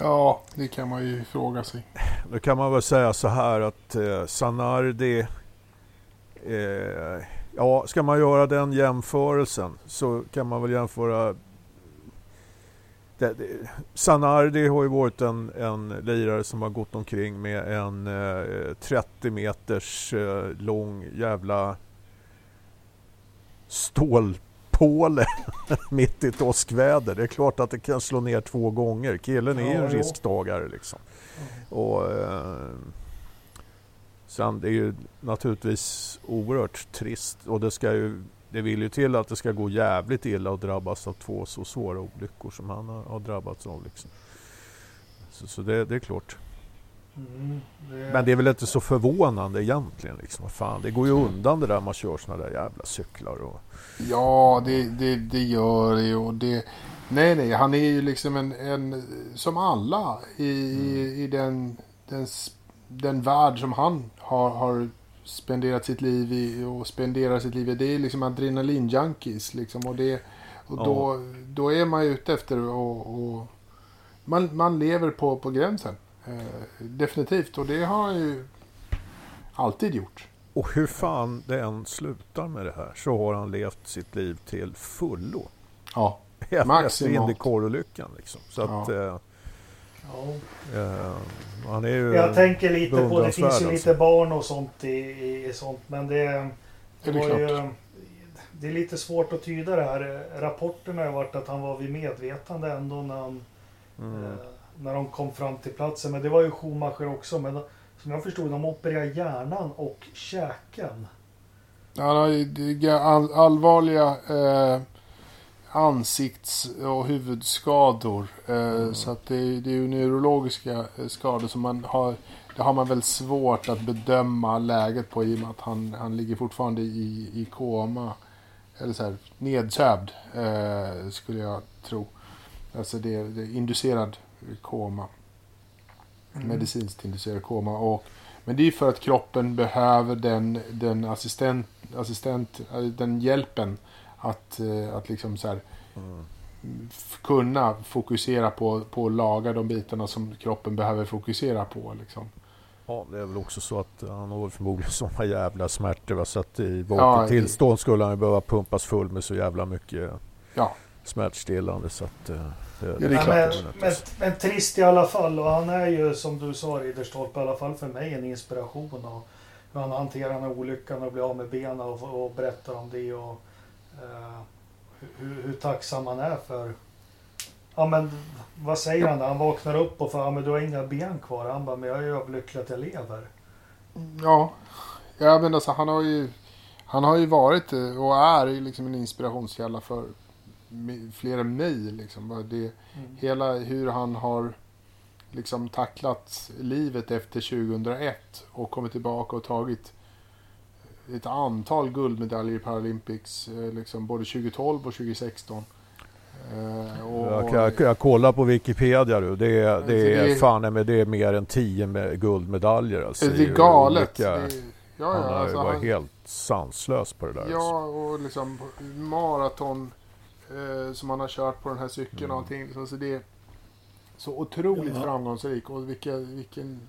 Ja, det kan man ju fråga sig. Då kan man väl säga så här att eh, Sanardi eh, Ja, ska man göra den jämförelsen så kan man väl jämföra det, det, Sanardi har ju varit en, en lirare som har gått omkring med en eh, 30 meters eh, lång jävla stålpåle mitt i åskväder. Det är klart att det kan slå ner två gånger. Killen är ju en risktagare liksom. Och, eh, sen det är ju naturligtvis oerhört trist och det ska ju det vill ju till att det ska gå jävligt illa och drabbas av två så svåra olyckor som han har, har drabbats av. Liksom. Så, så det, det är klart. Mm, det... Men det är väl inte så förvånande egentligen. Liksom. Fan, det går ju undan det där man kör såna där jävla cyklar. Och... Ja, det, det, det gör det och det... Nej, nej, han är ju liksom en, en som alla i, i, i den, den, den värld som han har, har spenderat sitt liv i och spenderar sitt liv i. Det är liksom adrenalinjunkies liksom och det... Och Ja. då, då är man ju ute efter och, och man, man lever på, på gränsen. Eh, definitivt och det har han ju alltid gjort. och hur fan det än slutar med det här så har han levt sitt liv till fullo. Ja, Även efter Maximalt. Indycar-olyckan. Liksom. Så att, Ja. eh, Ja. eh, han är ju... Jag tänker lite på, det finns ju lite alltså. barn och sånt i, i, sånt, men det, det, är det ju, det är lite svårt att tyda det här. Rapporten har varit att han var vid medvetande ändå när, han, Mm. eh, när de kom fram till platsen. Men det var ju Schumacher också. Men som jag förstod, de opererade hjärnan och käken. Är all, allvarliga eh, ansikts och huvudskador. Eh, Så att det, är- det är ju neurologiska eh, skador som man har. Det har man väl svårt att bedöma läget på i och med att han, han ligger fortfarande i, i koma. Eller så här, nedsövd eh, skulle jag tro. Alltså det, det är inducerad koma. Medicinskt inducerad koma. Och, men det är för att kroppen behöver den, den assistent, assistent, eh, den hjälpen att, eh, att liksom så här, Mm. kunna fokusera på, på att laga de bitarna som kroppen behöver fokusera på. Liksom. Ja, det är väl också så att han har förmodligen sådana jävla smärtor. Va? Så att i Ja, vaket i- tillstånd skulle han ju behöva pumpas full med så jävla mycket Ja. smärtstillande. Så att, eh, det, det är men, klart. men, men, men trist i alla fall. Och han är ju som du sa Ridderstolpe, i alla fall för mig en inspiration. Och hur han hanterar den här olyckan och blir av med benen och, och berättar om det. Och, eh, hur, hur tacksam han är för... Ja men vad säger han när han vaknar upp och får, ja men du har inga ben kvar. Han bara, men jag är överlycklig att jag lever. Ja, ja men alltså, han har ju han har ju varit eh, och är ju liksom en inspirationskälla för flera mig. Liksom. Det, Mm. hela hur han har liksom tacklat livet efter 2001 och kommit tillbaka och tagit ett antal guldmedaljer i Paralympics, eh, liksom både 2012 och 2016. Eh, och, Jag, jag, jag kollar på Wikipedia du. Det är, det Det är, fan nej, men det är mer än tio med guldmedaljer. Alltså, det är galet. olika- Det, ja, han ja, har ju alltså, varit han, helt sanslös på det där. alltså. Ja, och liksom maraton eh, som han har kört på den här cykeln Mm. och allting. Liksom, så det är så otroligt Ja. framgångsrik och vilka, vilken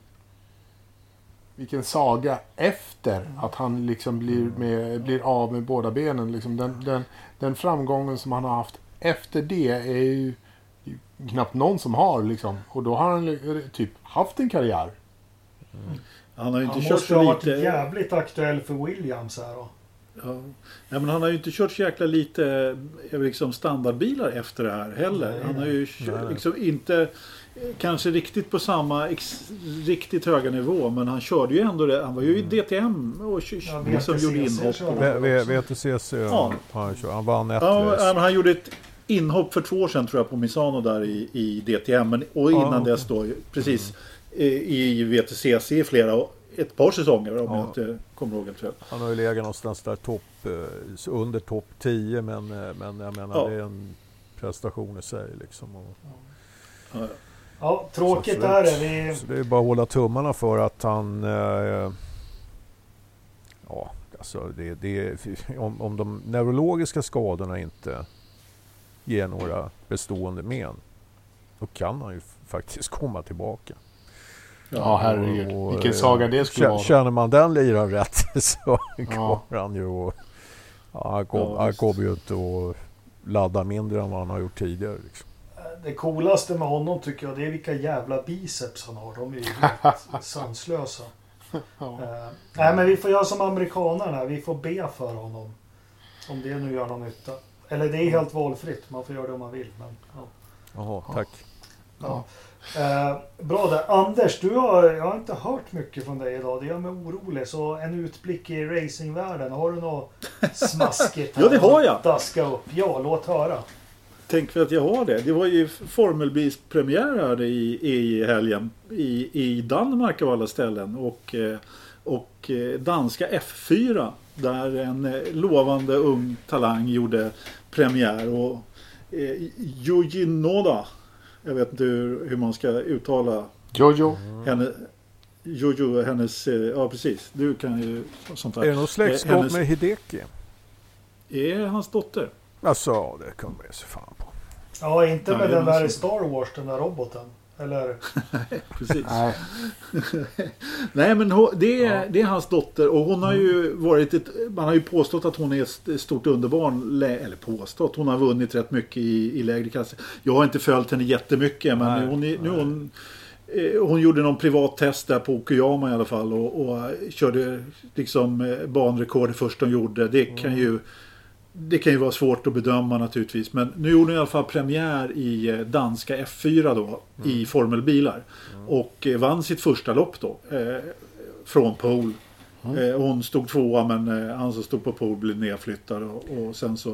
vilken saga efter att han liksom blir, Mm. med, blir av med båda benen. Liksom den, den, den framgången som han har haft efter det är ju, knappt någon som har. Liksom. Och då har han li- typ haft en karriär. Han har ju Han inte kört måste ha så varit lite. jävligt aktuell för Williams här då. Ja. ja. men han har ju inte kört så jäkla lite eh, liksom standardbilar efter det här heller. Nej, han har ju kört, nej, nej. liksom inte eh, kanske riktigt på samma ex, riktigt höga nivå. Men han körde ju ändå det. Han var ju i DTM och kö- Ja, liksom gjorde inhopp. Och, han. VTCC Ja. har han kört. Han vann ett ja, men han gjorde ett inhopp för två år sedan tror jag på Misano där i, i DTM. Men, och Ja, innan okej. Mm. dess då precis eh, i VTCC i flera ett par säsonger om Ja. jag inte kommer ihåg helt fel. Han har ju legat någonstans där topp, eh, under topp 10 men, eh, men jag menar Ja. det är en prestation i sig liksom. Och, Ja, Ja, tråkigt är det. Vi, så det är bara att hålla tummarna för att han eh, Ja, alltså det, det, om, om de neurologiska skadorna inte ger några bestående men då kan han ju faktiskt komma tillbaka. Ja, herregud. Och, Vilken eh, saga det skulle vara. Känner man den liraren rätt så Ja. kommer han ju att... Ja, han, kom, Ja, kommer ju inte att ladda mindre än vad han har gjort tidigare. Liksom. det coolaste med honom tycker jag det är vilka jävla biceps han har. De är ju helt sanslösa. Ja. Eh, nej men vi får göra som amerikanerna. Vi får be för honom. Om det nu gör någon nytta. Eller det är helt valfritt. Man får göra det om man vill. Men, ja. Jaha, Ja. tack. Ja. Eh, bra där. Anders, du har, jag har inte hört mycket från dig idag. Det gör mig orolig. Så en utblick i racingvärlden. Har du något smaskigt? Ja, det har jag. Daska upp. Ja, låt höra. Tänk för att jag har det. Det var ju Formel Bs premiär här i, i helgen. I, I Danmark av alla ställen. Och, eh, och eh, danska F4. Där en eh, lovande ung talang gjorde premiär. Och eh, Yuji Noda. Jag vet inte hur, hur man ska uttala Jojo. henne. Jojo, hennes... eh, Ja precis. Du kan ju sånt Är det där. något släktskap Eh, hennes- med Hideki? Är hans dotter. Alltså, ja, det kan man ge sig fan på. Ja, inte med den där någon i Star Wars, den där roboten. Eller? Precis. Nej. Nej men det, är, Ja. det är hans dotter och hon har ju varit ett, Man har ju påstått att hon är ett stort underbarn. Eller påstått. Hon har vunnit rätt mycket i, i lägre klasser. Jag har inte följt henne jättemycket men Nej, hon, är, nu nej. hon, eh, hon gjorde någon privat test där på Okuyama i alla fall och, och körde liksom eh, banrekord det första hon gjorde. Det kan ju det kan ju vara svårt att bedöma naturligtvis. Men nu gjorde hon i alla fall premiär i eh, danska F4 då. I formelbilar. Och eh, vann sitt första lopp då. Eh, från pole. Eh, hon stod tvåa men eh, han som stod på pole blev nedflyttad. Och, och sen så.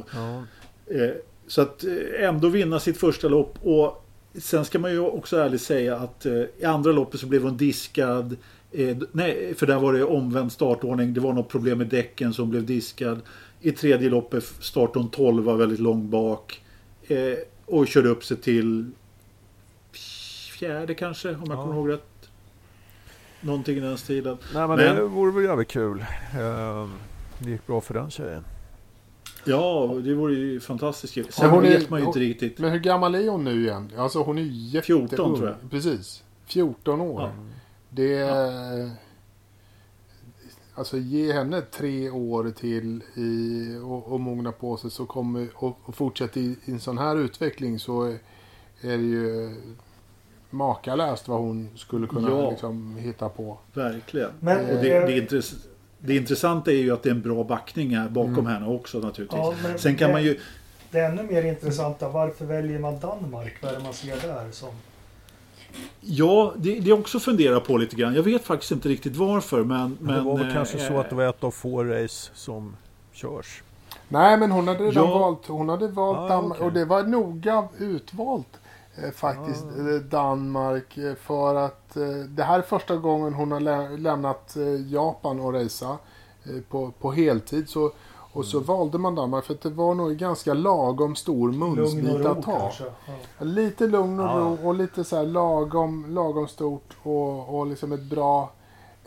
Eh, så att ändå vinna sitt första lopp. Och sen ska man ju också ärligt säga att i andra loppet så blev hon diskad. Nej, för där var det omvänd startordning. Det var något problem med däcken som blev diskad. I tredje loppet startade hon 12 var väldigt långt bak. Eh, och körde upp sig till fjärde kanske om jag Ja. kommer ihåg rätt. Någonting i den stilen. Nej men, Men- det vore väl jävligt kul. Eh, Det gick bra för den tjejen. Ja, det vore ju fantastiskt kul. Ja, Sen hon är- vet man ju inte hon- riktigt. Men hur gammal är hon nu igen? Alltså hon är ju jätteung. 14 tror jag. Precis. 14 år. Ja. Det är... Alltså ge henne tre år till i, och, och mogna på sig så kommer, och, och fortsätta i, i en sån här utveckling så är, är det ju makalöst vad hon skulle kunna Ja. liksom, hitta på. Verkligen. Men, och det, det, intress- det intressanta är ju att det är en bra backning här bakom Mm. henne också naturligtvis. Ja, Sen kan det- man ju... Det ännu mer intressanta, varför väljer man Danmark? Vad är det man ser där? Som... Ja, det, det är också fundera på lite grann. Jag vet faktiskt inte riktigt varför men... Men det var väl eh, kanske så eh, att det var ett av få race som körs. Nej, men hon hade redan Ja. valt, hon hade valt Ah, Danmark okej. och det var noga utvalt eh, faktiskt Ah. eh, Danmark eh, för att eh, det här är första gången hon har lä- lämnat eh, Japan och resa eh, på, på heltid. Så, och så Mm. valde man Danmark för att det var nog ganska lagom stor munsbit att ta. kanske. Ja. Lite lugn och Ja. ro och lite så här lagom, lagom stort och, och liksom ett bra,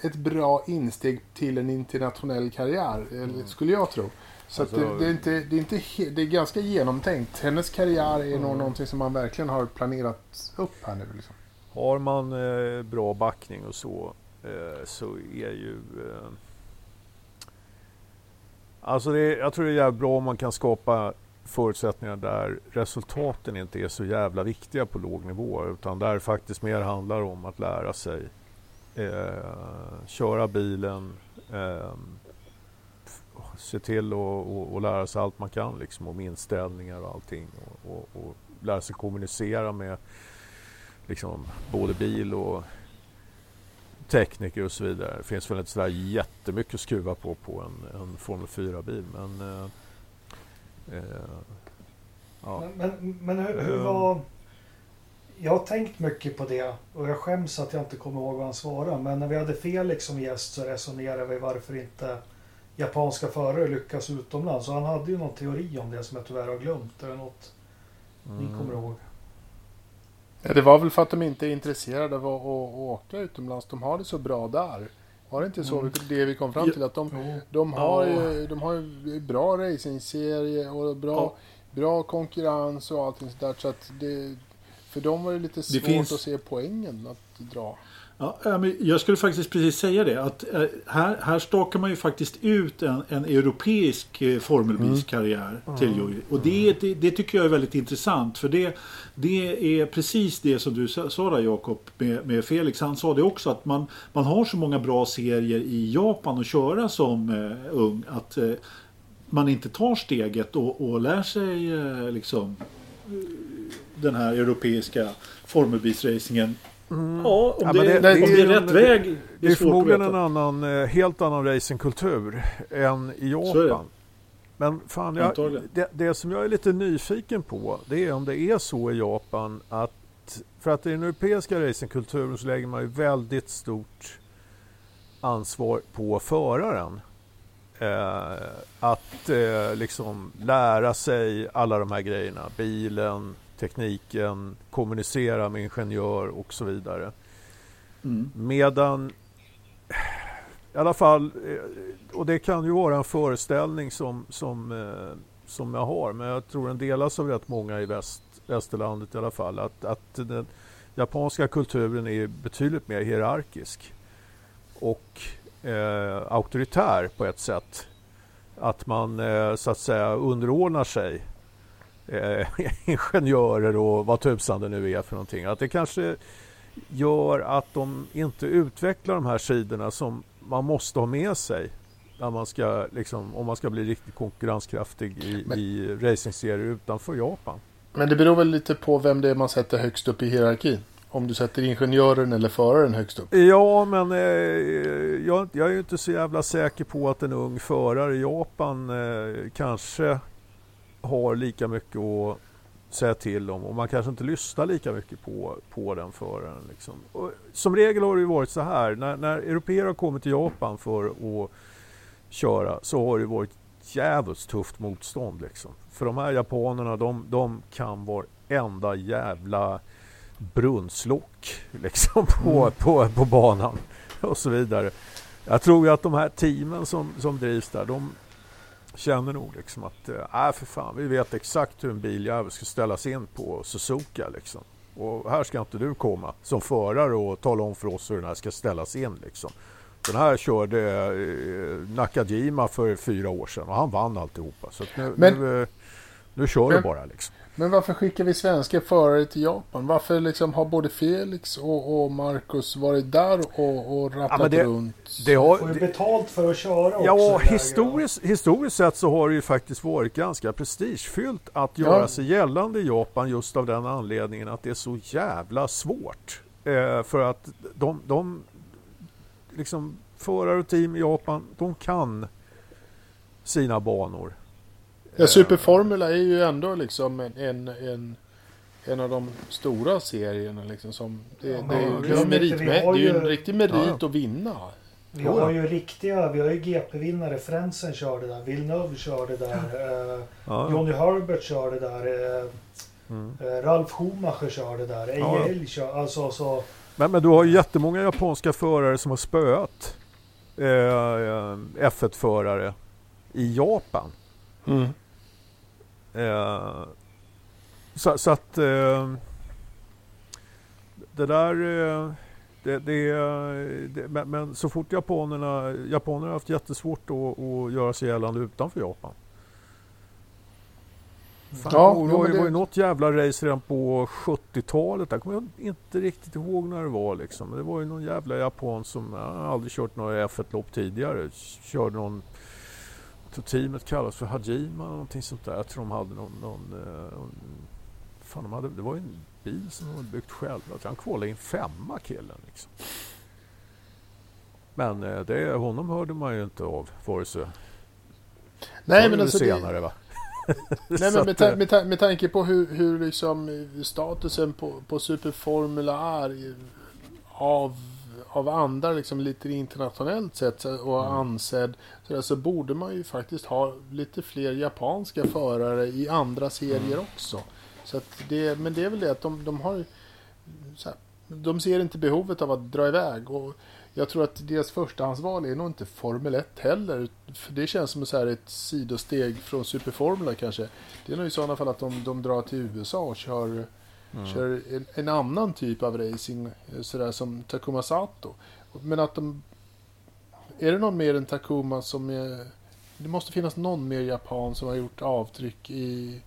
ett bra insteg till en internationell karriär, eller skulle jag tro. Så Alltså- det, det, är inte, det, är inte, det är ganska genomtänkt. Hennes karriär är nog Mm. någonting som man verkligen har planerat upp här nu. Liksom. Har man eh, bra backning och så eh, så är ju... Eh, alltså det, är- jag tror det är jävligt bra om man kan skapa förutsättningar där resultaten inte är så jävla viktiga på låg nivå utan där det faktiskt mer handlar om att lära sig eh, köra bilen, eh, se till att lära sig allt man kan liksom om inställningar och allting och, och, och lära sig kommunicera med liksom, både bil och tekniker och så vidare. Det finns väl inte sådär jättemycket att skruva på på en, en Formel 4-bil men eh, eh, ja. Men, men, men hur, hur, var... Jag har tänkt mycket på det och jag skäms att jag inte kommer ihåg vad han svarade. Men när vi hade Felix som gäst så resonerade vi varför inte japanska förare lyckas utomlands. Och han hade ju någon teori om det som jag tyvärr har glömt. Är det något mm. ni kommer ihåg? Ja, det var väl för att de inte är intresserade av att, att åka utomlands. De har det så bra där. Var det inte så mm. det vi kom fram till? Att de, de, har, ju, de har ju bra racingserie och bra, ja. bra konkurrens och allting sådär. Så att det, för dem var det lite svårt det finns... att se poängen att dra. Ja, jag skulle faktiskt precis säga det. Att eh, här, här stakar man ju faktiskt ut en, en europeisk eh, formelbilskarriär mm. till Joey. Och det, det, det, tycker jag är väldigt intressant. För det, det är precis det som du sa där Jakob med, med Felix. Han sa det också att man, man har så många bra serier i Japan att köra som eh, ung. Att eh, man inte tar steget och, och lär sig eh, liksom den här europeiska formelbilsracingen Mm. Ja, om, ja, det, det, om det, är rätt väg. Det, det är, förmodligen en annan, eh, helt annan racingkultur än i Japan. Men fan, jag, det, det, som jag är lite nyfiken på det är om det är så i Japan att för att i den europeiska racingkulturen så lägger man ju väldigt stort ansvar på föraren. Eh, att eh, liksom lära sig alla de här grejerna. Bilen, tekniken, kommunicera med ingenjör och så vidare. Mm. Medan i alla fall, eh, och det kan ju vara en föreställning som, som, eh, som jag har, men jag tror den delas av rätt många i väst, västerlandet i alla fall, att, att den japanska kulturen är betydligt mer hierarkisk och eh, auktoritär på ett sätt. Att man eh, så att säga underordnar sig eh, ingenjörer och vad tusan det nu är för någonting. Att det kanske gör att de inte utvecklar de här sidorna som man måste ha med sig när man ska, liksom, om man ska bli riktigt konkurrenskraftig i, men, i racingserier utanför Japan. Men det beror väl lite på vem det är man sätter högst upp i hierarkin? Om du sätter ingenjören eller föraren högst upp? Ja, men eh, jag, jag, är ju inte så jävla säker på att en ung förare i Japan eh, kanske har lika mycket att säga till om och man kanske inte lyssnar lika mycket på, på den föraren. Liksom. Som regel har det varit så här, när, när europeer har kommit till Japan för att köra så har det varit jävligt tufft motstånd. Liksom. För de här japanerna, de, de kan varenda jävla brunnslock liksom, på, mm. på, på banan och så vidare. Jag tror ju att de här teamen som, som drivs där, de, känner nog liksom att, äh, för fan, vi vet exakt hur en biljävel ska ställas in på Suzuka liksom. Och här ska inte du komma som förare och tala om för oss hur den här ska ställas in liksom. Den här körde eh, Nakajima för fyra år sedan och han vann alltihopa. Så nu, Men... nu, eh, nu kör du bara liksom. Men varför skickar vi svenska förare till Japan? Varför liksom har både Felix och, och Marcus varit där och, och rattat ja, det, runt? Det har, får ju betalt för att köra också. Ja, historiskt, historiskt sett så har det ju faktiskt varit ganska prestigefyllt att göra ja. sig gällande i Japan just av den anledningen att det är så jävla svårt. Eh, för att de, de liksom förare och team i Japan, de kan sina banor. Ja, Superformula är ju ändå liksom en, en, en, en av de stora serierna. Liksom, som det, ja, det, är, det, är merit, det är ju en riktig merit ja. att vinna. Vi har ju riktiga, vi har ju GP-vinnare. Frentzen körde där, Villeneuve körde där, eh, ja. Johnny Herbert körde där, eh, mm. Eh, Ralf Schumacher körde där, EIL körde, alltså så. Men, men du har ju jättemånga japanska förare som har spöat eh, eh F1-förare i Japan. Mm. Eh, så, så, att eh, det där eh, det, det, det, men, men, så fort japanerna, japanerna har haft jättesvårt att, att göra sig gällande utanför Japan. Fan, ja, det var, det var ju något jävla race redan på 70-talet. Jag kommer inte riktigt ihåg när det var. Liksom. Det var ju någon jävla japan som jag aldrig kört några F1-lopp tidigare. Körde någon Så teamet kallas för Hajima eller någonting sånt där. Jag tror de hade någon... någon, eh, fan, de hade, det var ju en bil som de hade byggt själva. Han kvalade in femma killen liksom. Men eh, det, honom hörde man ju inte av vare sig Nej, men alltså senare det, va? nej, men med, ta, eh, med, ta, med tanke på hur, hur liksom statusen på, på Superformula är av, av andra liksom lite internationellt sett och Mm. ansedd så, där, så borde man ju faktiskt ha lite fler japanska förare i andra serier Mm. också. Så att det, men det är väl det att de, de har här, de ser inte behovet av att dra iväg. Och jag tror att deras förstahandsval är nog inte Formel 1 heller. För det känns som så här ett sidosteg från Superformula kanske. Det är nog i sådana fall att de, de drar till USA och kör, mm. kör en, en annan typ av racing. eh, Sådär som Takuma Sato. Men att de... Är det någon mer än Takuma som är... Det måste finnas någon mer japan som har gjort avtryck i,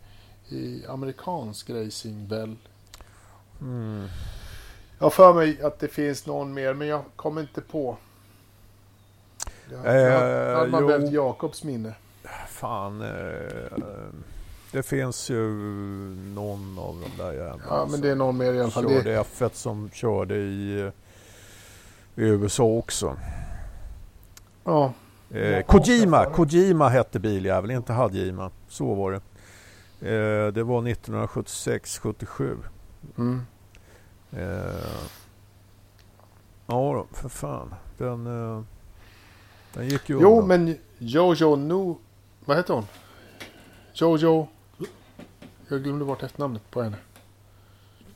i amerikansk racing väl? Mm. Jag har för mig att det finns någon mer, men jag kommer inte på. Jag, Eh, jag jo. behövt Jakobs minne. Fan. Eh, det finns ju någon av de där jävlarna. Ja, men det är någon mer i alla fall. Körde Det, F1 som körde i, i USA också. ja, Eh, Kojima. Kojima hette biljäveln, inte Hajima. Så var det. Eh, det var 1976-77. mm. Eh, ja för fan. Den, eh, den gick ju Jo, undan. men Jojo Nu... Vad heter hon? Jojo... Jag glömde bort efternamnet på henne.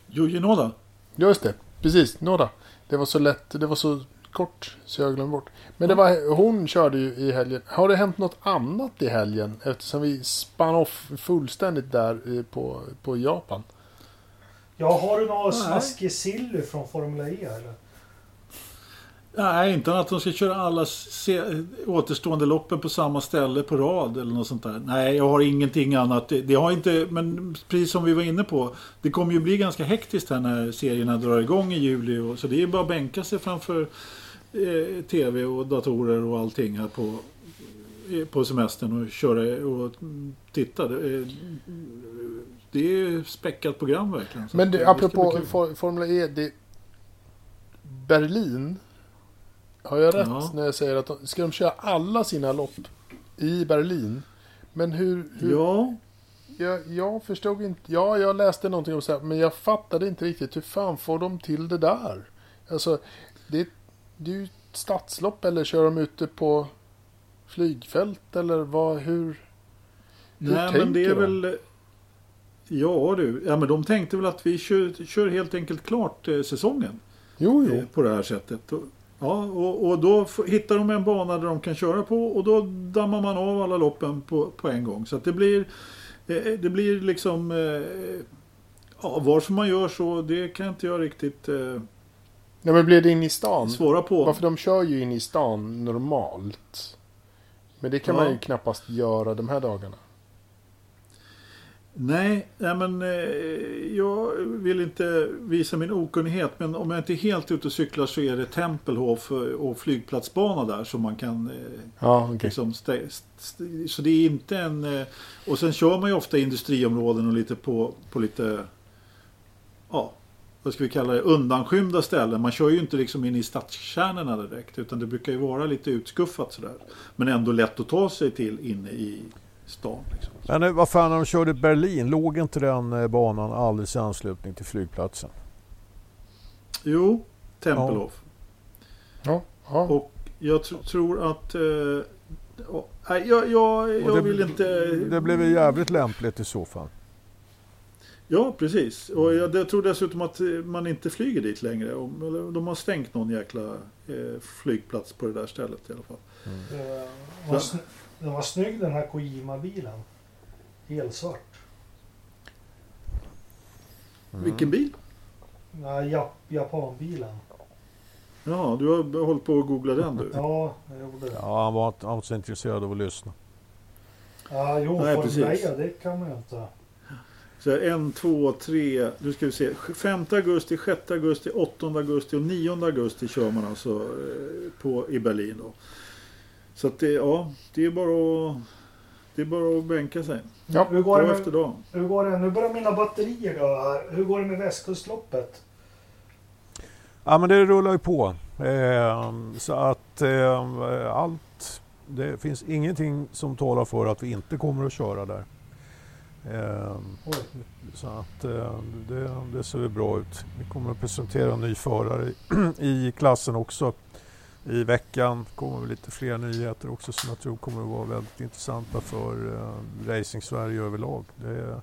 Yuji Noda? Just det, precis. Noda. Det var så lätt, det var så kort så jag glömde bort. Men det var, hon körde ju i helgen. Har det hänt något annat i helgen? Eftersom vi spann off fullständigt där eh, på, på Japan. Ja, har du någon Nej. smaskig silly från Formula E eller? Nej, inte att de ska köra alla återstående loppen på samma ställe på rad eller något sånt där. Nej, jag har ingenting annat. Det, har inte, men precis som vi var inne på. Det kommer ju bli ganska hektiskt här när serierna drar igång i juli. Och, så det är bara att bänka sig framför eh, tv och datorer och allting här på, eh, på semestern och köra och titta. Det, är- det är späckat program verkligen. Men ska apropå bli kul. for, Formula E. Det, Berlin. Har jag rätt Ja. när jag säger att de, ska de köra alla sina lopp i Berlin? Men hur... hur Ja, jag, jag förstod inte. Ja, jag läste någonting om så här, men jag fattade inte riktigt. Hur fan får de till det där? Alltså, det, det är ju ett stadslopp eller kör de ute på flygfält eller vad, hur? Hur Nej, men det är de? väl... Ja du, ja, men de tänkte väl att vi kör, kör helt enkelt klart eh, säsongen Jo, eh, jo. på det här sättet. Ja, och, och då hittar de en bana där de kan köra på och då dammar man av alla loppen på, på en gång. Så att det blir, eh, det blir liksom... Eh, ja, varför man gör så, det kan inte jag riktigt eh, Nej, men blir det in i stan? svara på. Varför de kör ju in i stan normalt. Men det kan Ja. man ju knappast göra de här dagarna. Nej, nej men eh, jag vill inte visa min okunnighet. Men om jag inte är helt ute och cyklar så är det Tempelhof och flygplatsbana där som man kan eh, Ja, okej. liksom Så det är inte en... Eh, och sen kör man ju ofta industriområden och lite på, på lite... Ja, vad ska vi kalla det? Undanskymda ställen. Man kör ju inte liksom in i stadskärnorna direkt. Utan det brukar ju vara lite utskuffat sådär. Men ändå lätt att ta sig till inne i stan. Liksom. Men eh, vad fan när de körde Berlin, låg inte den eh, banan alldeles i anslutning till flygplatsen? Jo, Tempelhof. Ja, ja. Och jag tr- tror att... Eh, ja, nej, jag, jag, Och jag det, vill inte... Det blev jävligt lämpligt i så fall. Ja, precis. Och jag, jag tror dessutom att eh, man inte flyger dit längre. De har stängt någon jäkla eh, flygplats på det där stället i alla fall. Det var, sn- den var snygg den här Kojima-bilen. Helsvart. Mm. Vilken bil? Nej, Jap Japanbilen. Ja, du har hållit på att googla den du. Ja, jag gjorde det. Ja, han var, inte- han var inte så intresserad av att lyssna. Ja, jo, Nej, precis. E, det kan man ju inte. Så här, en, två, tre, nu ska vi se. 5 augusti, 6 augusti, 8 augusti och 9 augusti kör man alltså eh, på, i Berlin. Då. Så att det, ja, det är bara att, det är bara att bänka sig. Ja, Hur går, det Dag med, efter dag. hur går det? Nu börjar mina batterier här. Hur går det med västkustloppet? Ja men det rullar ju på. Eh, så att eh, allt, det finns ingenting som talar för att vi inte kommer att köra där. Eh, så att eh, det, det ser bra ut. Vi kommer att presentera en ny förare i klassen också. I veckan kommer det lite fler nyheter också som jag tror kommer att vara väldigt intressanta för eh, Racing Sverige överlag. Det,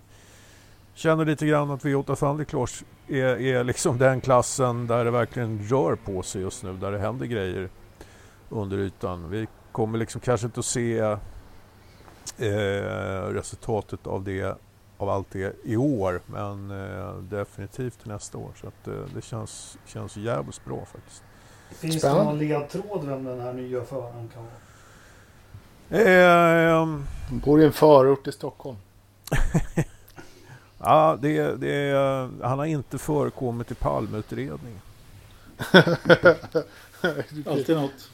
känner lite grann att V8 Thunderclash är, är liksom den klassen där det verkligen rör på sig just nu, där det händer grejer under ytan. Vi kommer liksom kanske inte att se eh, resultatet av det av allt det i år men eh, definitivt nästa år så att, eh, det känns, känns jävligt bra faktiskt. Finns Spännande. det någon ledtråd vem den här nya föraren kan vara? Eh, Bor i en förort i Stockholm. ja, det, det, han har inte förekommit i Palmeutredningen. Alltid något.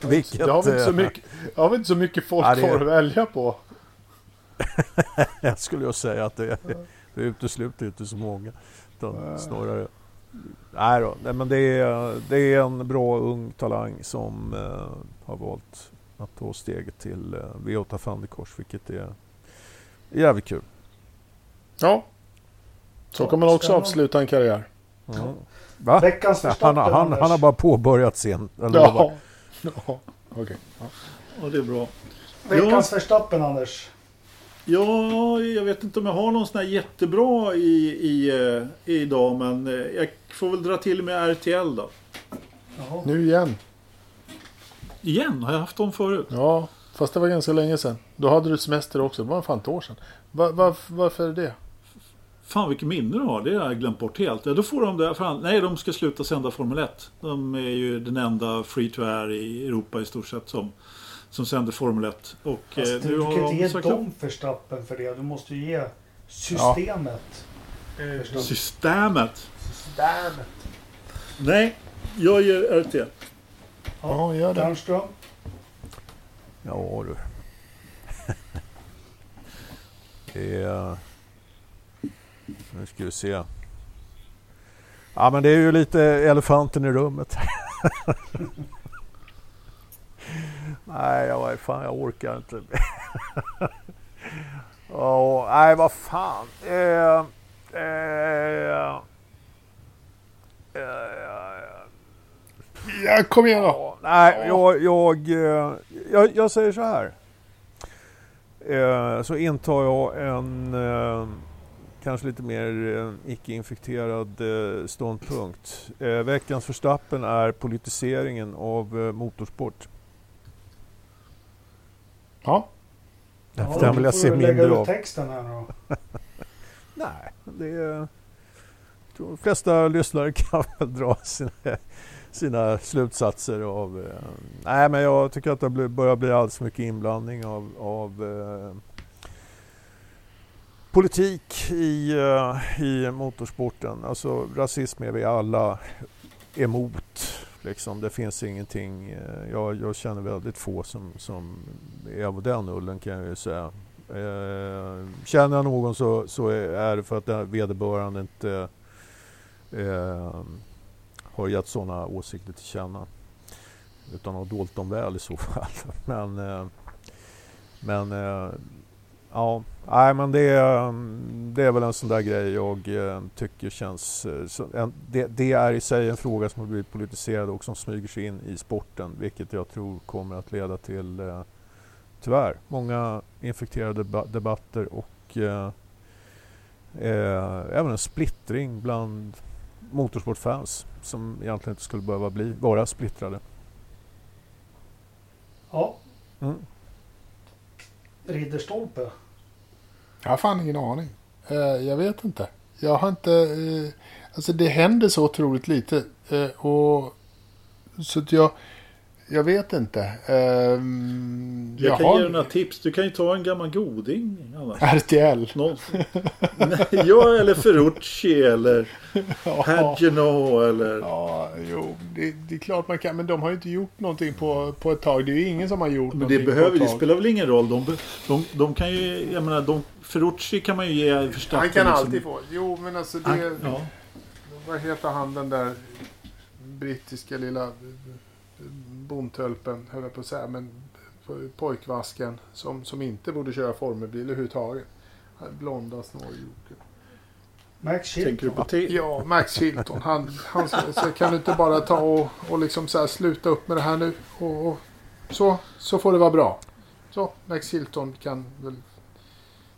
Vilket, Det har vi inte så eh, mycket, har vi inte så mycket folk Ja, det- kvar att välja på. Jag skulle jag säga att det, det utesluter inte så många. Utan snarare... Nej då, nej, men det är, det är en bra ung talang som eh, har valt att ta steget till eh, V8 Thunderkors vilket är jävligt kul. Ja. Så Ja, kan man också avsluta en karriär. Mm. Va? Veckans Han, han, han har bara påbörjat sen. Eller Ja. ja. Okej. Ja. Ja, det är bra. Veckans Verstappen, Anders. Ja, jag vet inte om jag har någon sån här jättebra i, i, eh, idag men eh, jag får väl dra till med RTL då. Jaha. Nu igen. Igen, har jag haft dem förut? Ja, fast det var ganska länge sedan. Då hade du semester också. Det var fan ett år sedan. Va, va, varför är det? Fan vilket minne du har, det har jag glömt bort helt. Ja, då får de det, nej de ska sluta sända Formel 1. De är ju den enda free to air i Europa i stort sett som, som sänder Formel 1. Och Fast eh, du, nu du har kan inte ge dem Verstappen för det. Du måste ju ge systemet. Verstappen. systemet. Systemet. Nej, jag ger RTL. Ja, gör det. Ternström. Ja du. det är... Nu ska vi se. Ja men det är ju lite elefanten i rummet. nej, jag, fan, jag orkar inte. oh, nej, vad fan. Eh, eh, eh, Ja, kom igen då. Ja, nej, jag, jag, eh, jag, jag säger så här. Eh, Så intar jag en eh, kanske lite mer eh, icke-infekterad eh, ståndpunkt. Eh, Veckans förstappen är politiseringen av eh, motorsport. Ja. Ja, då den vill jag får se du lägga mindre ut av. texten här då. Nej, det är... Jag tror de flesta lyssnare kan väl dra sina, sina slutsatser av... Eh, nej, men jag tycker att det börjar bli alldeles mycket inblandning av, av eh, politik i, eh, i motorsporten. Alltså rasism är vi alla emot. Liksom. Det finns ingenting... Eh, jag, jag känner väldigt få som, som är av den ullen kan jag ju säga. Eh, känner jag någon så, så är det för att vederbörande inte eh, har gett sådana åsikter till känna. Utan har dolt dem väl i så fall. Men, eh, men eh, ja, nej men det, är- det är väl en sån där grej jag eh, tycker känns... eh, Det, det är i sig en fråga som har blivit politiserad och som smyger sig in i sporten. Vilket jag tror kommer att leda till eh, tyvärr många infekterade deba- debatter och eh, även en splittring bland motorsportfans som egentligen inte skulle behöva bli, vara splittrade. Ja, Mm. Ridderstolpe. Jag har fan ingen aning. Eh, jag vet inte. Jag har inte... Eh, alltså det händer så otroligt lite. Eh, och, så att jag... Jag vet inte. Ehm, Jag kan jaha. ge dig några tips. Du kan ju ta en gammal goding annars. RTL. Någon... Nej, ja, eller Ferrucci eller Ja, Pagino eller... ja jo, det, det är klart man kan. Men de har ju inte gjort någonting på, på ett tag. Det är ju ingen som har gjort Men någonting det, behöver, på det ett tag. spelar väl ingen roll. De, de, de kan ju, jag menar, de, Ferrucci kan man ju ge Han Verstappen. kan liksom. alltid få. Jo, men alltså det... Han, ja. Vad heter han den där brittiska lilla bondtölpen, höll jag på att säga, men pojkvasken som, som inte borde köra formelbil överhuvudtaget. Blonda snårjoken. Max Tänker du Chilton. på? Ja, Max Hilton. Han, han så, så kan du inte bara ta och, och liksom så här sluta upp med det här nu. Och, och, så, så får det vara bra. Så, Max Hilton kan väl...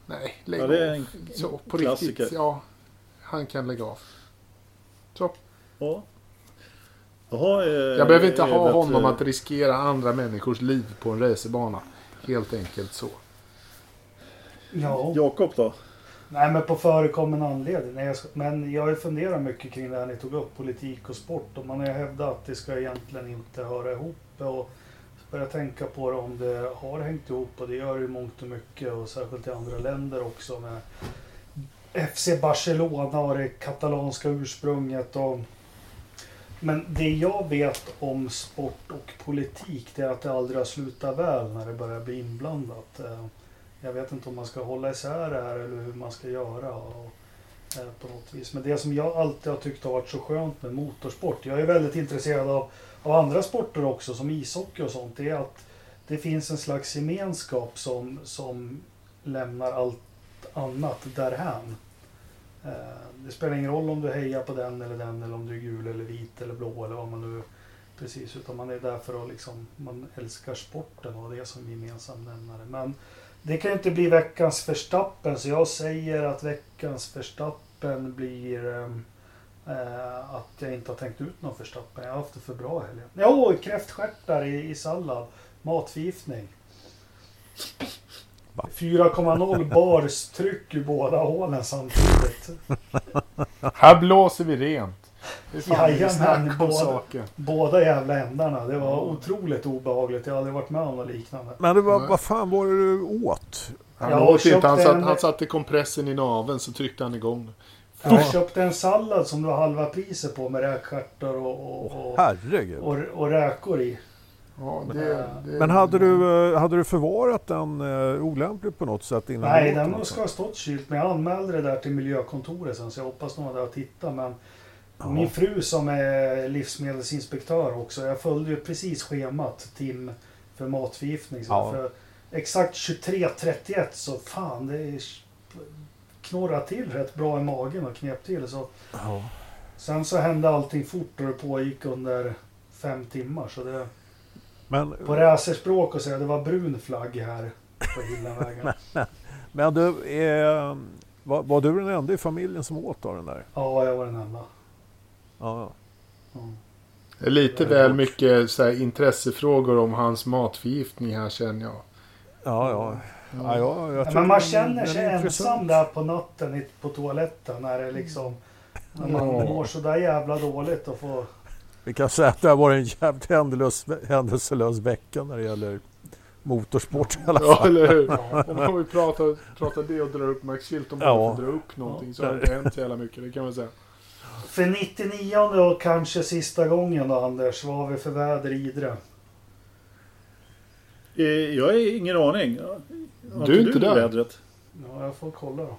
Nej, lägg Ja, det är av. en Så, på klassiker. riktigt. Ja, han kan lägga av. Så. Ja. Jaha, eh, Jag behöver inte eh, ha vet, honom eh, att riskera andra människors liv på en racerbana. Helt enkelt så. Ja. Jakob då? Nej, men på förekommen anledning. Nej, jag ska, men jag har ju funderat mycket kring det här ni tog upp, politik och sport. Och man har ju hävdat att det ska egentligen inte höra ihop. Och börjat tänka på det om det har hängt ihop och det gör det ju mångt och mycket och särskilt i andra länder också med FC Barcelona och det katalanska ursprunget. Och, men det jag vet om sport och politik det är att det aldrig har slutat väl när det börjar bli inblandat. Eh, jag vet inte om man ska hålla isär det här eller hur man ska göra. Och, eh, på något vis. Men det som jag alltid har tyckt har varit så skönt med motorsport. Jag är väldigt intresserad av, av andra sporter också som ishockey och sånt. Det är att det finns en slags gemenskap som, som lämnar allt annat därhän. Eh, det spelar ingen roll om du hejar på den eller den eller om du är gul eller vit eller blå eller vad man nu Precis, utan man är där för att liksom, man älskar sporten och det som gemensam nämnare. Men det kan ju inte bli veckans Verstappen så jag säger att veckans Verstappen blir ehm, eh, att jag inte har tänkt ut någon Verstappen. Jag har haft det för bra helgen. Jo, kräftstjärtar i, i sallad. Matförgiftning. Va? 4,0 bars tryck ur båda hålen samtidigt. Här blåser vi rent. Jajamän, båda. saken. Båda jävla ändarna. Det var otroligt obehagligt. Jag har aldrig varit med om något liknande. Men det var, vad fan var det du åt? Han Jag åt inte. Han, köpte satt, en- han satte kompressen i naveln så tryckte han igång. Jag köpte en sallad som det var halva priset på med räkstjärtar och, och, och, Herregud. och, och räkor i. Ja, det, det, Men hade du, eh, hade du förvarat den uh, olämpligt på något sätt innan Nej, den den? ska ha stått kylt. Men jag anmälde det där till miljökontoret sen så jag hoppas de var där och tittade. Men min fru som är livsmedelsinspektör också. Jag följde ju precis schemat Tim för matförgiftning. Så Ja. för exakt 23.31 så fan det är knorrar till rätt bra i magen och knep till. Så Ja. Sen så hände allting fort och det pågick under fem timmar. Så det, Men, på racerspråk och säga det var brun flagg här på Hillenvägen. men du, eh, var, var du den enda i familjen som åt av den där? ja, jag var den enda. Ja, ja. Ja. Det är lite väl mycket så här, intressefrågor om hans matförgiftning här känner jag. Ja, ja. ja, ja jag Ja, tror men man känner sig intressant. ensam där på natten på toaletten när det liksom när man Ja. mår sådär jävla dåligt och får Vi kan säga att det har varit en jävligt händelös, händelselös vecka när det gäller motorsport i alla Ja, fall. eller hur? ja, Om man vill prata, prata det och dra upp Max Chilton bara Ja. för att dra upp någonting så har det inte hänt så jävla mycket. Det kan man säga. För 99 och kanske sista gången då Anders, vad har vi för väder i Idre? Eh, Jag har ingen aning. Har Du är inte där. vädret? Ja, jag får kolla då.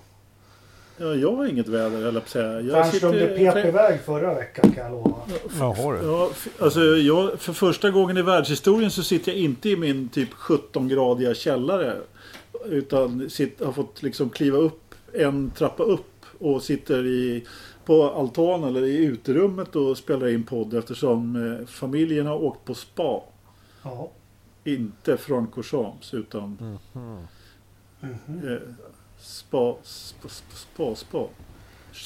Ja, jag har inget väder höll jag på att säga. Jag Fernström, det pep iväg förra veckan kan jag lova. Jaha du. Ja, alltså jag, för första gången i världshistorien så sitter jag inte i min typ 17-gradiga källare. Utan sitt, har fått liksom kliva upp en trappa upp och sitter i, på altan eller i uterummet och spelar in podd eftersom eh, familjen har åkt på spa. Ja. Inte från Corsams utan Mhm. Mhm. eh, spa, spa, spa, spa, spa.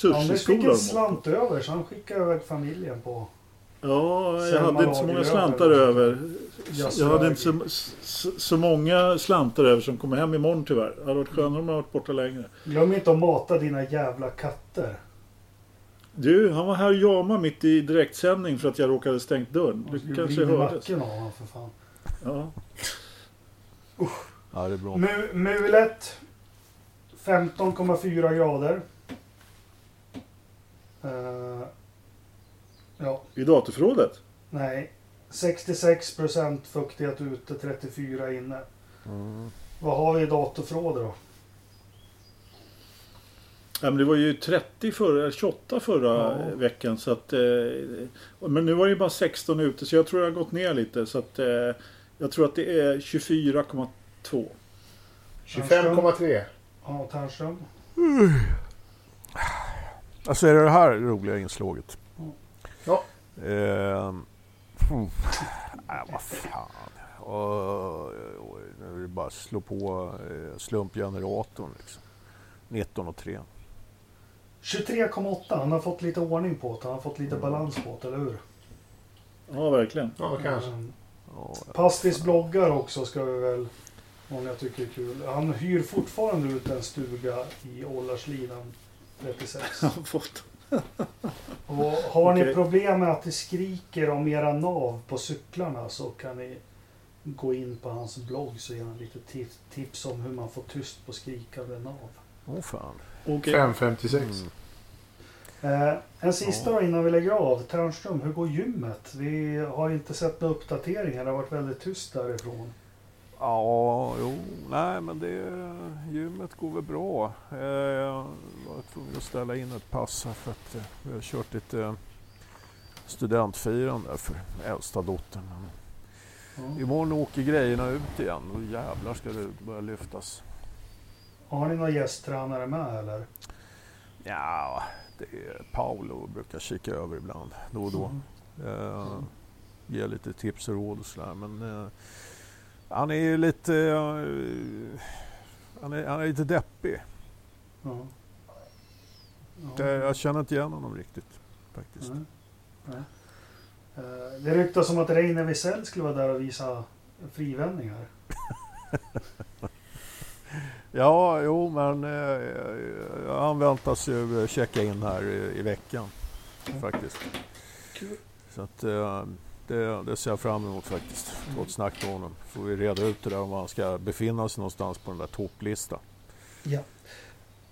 Anders fick Sushi-skola. en de slant över så han skickade iväg familjen på Ja, jag Selma hade inte så många slantar över. Jag hade inte så, så, så många slantar över som kommer hem imorgon tyvärr. Det hade varit skönare om jag varit borta längre. Glöm inte att mata dina jävla katter. Du, han var här och jamade mitt i direktsändning för att jag råkade stängt dörren. Du Du kanske hördes. nacken av honom för fan. Ja. Ja, det är bra. Mu- Mulet 15,4 grader. Eh, ja, I datorförrådet? nej. 66% fuktighet ute, 34 inne. Mm. Vad har vi i datorförrådet då? Ja, men det var ju 30 förra, 28 förra Ja. veckan. Så att, eh, men nu var det ju bara 16 ute så jag tror jag har gått ner lite. Så att, eh, jag tror att det är 24,2. 25,3. Ja, Ternström. Alltså är det det här roliga inslaget? Ja. Ehm, pff, nej, vad fan. Oj, oj, nu är det bara att slå på eh, slumpgeneratorn. Liksom. 19 och 3. 23,8. Han har fått lite ordning på det. Han har fått lite balans på det, eller hur? Ja, verkligen. Ja, kanske. Mm. Ja, Pastis bloggar också ska vi väl många tycker är kul. Han hyr fortfarande ut en stuga i Ållarslidan 36. Jag har fått. Och har ni problem med att det skriker om era nav på cyklarna så kan ni gå in på hans blogg så ger han lite tips, tips om hur man får tyst på skrikande nav. Åh fan. Okej. 5,56. Mm. Eh, en sista då innan vi lägger av. Ternström, hur går gymmet? Vi har inte sett några uppdateringar. Det har varit väldigt tyst därifrån. Ja, jo, nej men det, gymmet går väl bra. Eh, Jag var tvungen att ställa in ett pass här för att eh, vi har kört lite eh, studentfirande för äldsta dottern. Ja. Imorgon åker grejerna ut igen och jävlar ska det börja lyftas. Har ni några gästtränare med eller? Ja, det är Paolo brukar kika över ibland då och då. Eh, ge lite tips och råd och sådär. Men eh, han är ju lite, eh, han, är, han är lite deppig. Ja. Det, jag känner inte igen honom riktigt faktiskt. Nej. Nej. Eh, Det ryktas om att Reine Wiesel skulle vara där och visa frivändningar. Ja, jo men eh, han väntas ju checka in här i, i veckan faktiskt. Kul. Så att eh, det, det ser jag fram emot faktiskt. Få ett snack med honom. Får vi reda ut det där om han ska befinna sig någonstans på den där topplistan. Ja.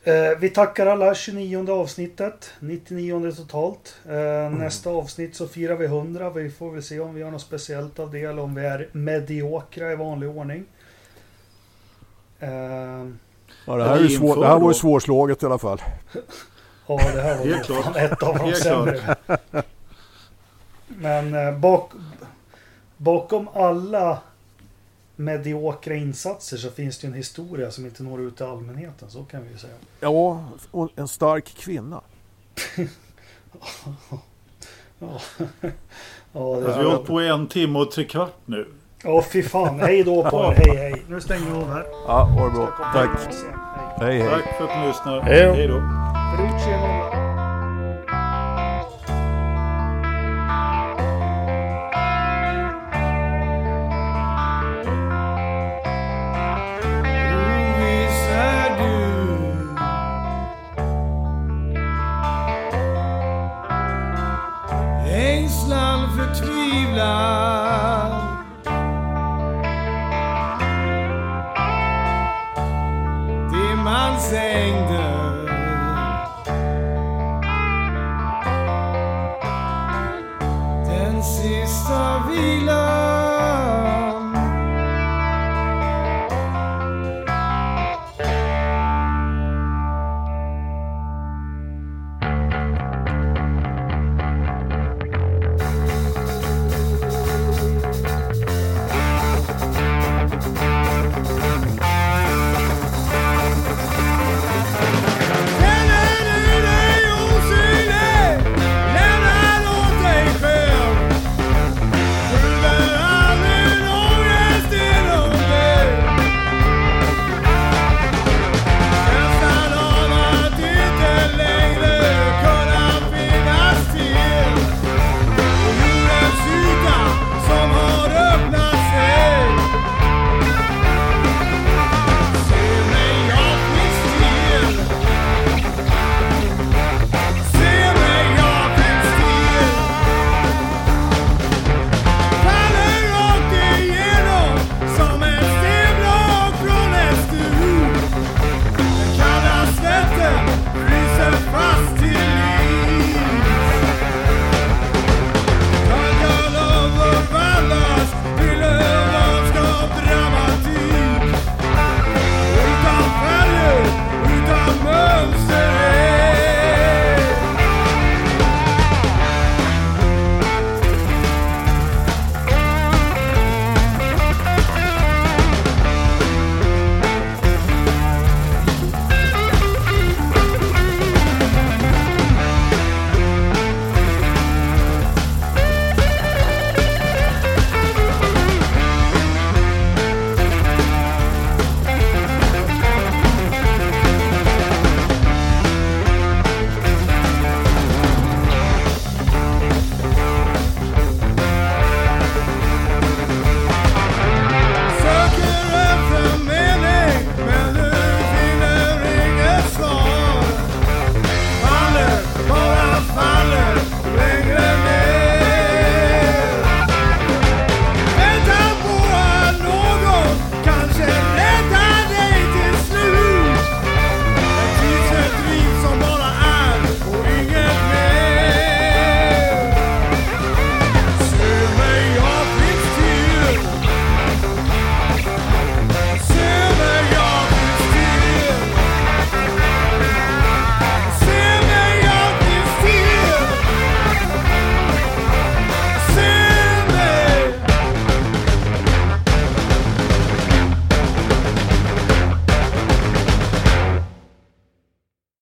Eh, Vi tackar alla 29 avsnittet. 99 totalt. Eh, Nästa avsnitt så firar vi 100. Vi får väl se om vi gör något speciellt av det eller om vi är mediokra i vanlig ordning. Eh, Ja, det, här är ju svår, det här var ju svårslaget i alla fall. Ja, det här var Helt fan ett av de sämre. Men eh, bak, bakom alla mediokra insatser så finns det en historia som inte når ut till allmänheten. Så kan vi ju säga. Ja, och en stark kvinna. Ja, ja det Alltså, vi har hållit på i en timme och tre kvart nu. Ja, fy fan. Hej då på er. Hej, hej. Nu stänger vi av här. Ja, ha det bra. Tack. Hej. Hej. Tack för att ni lyssnar. Hej då. God.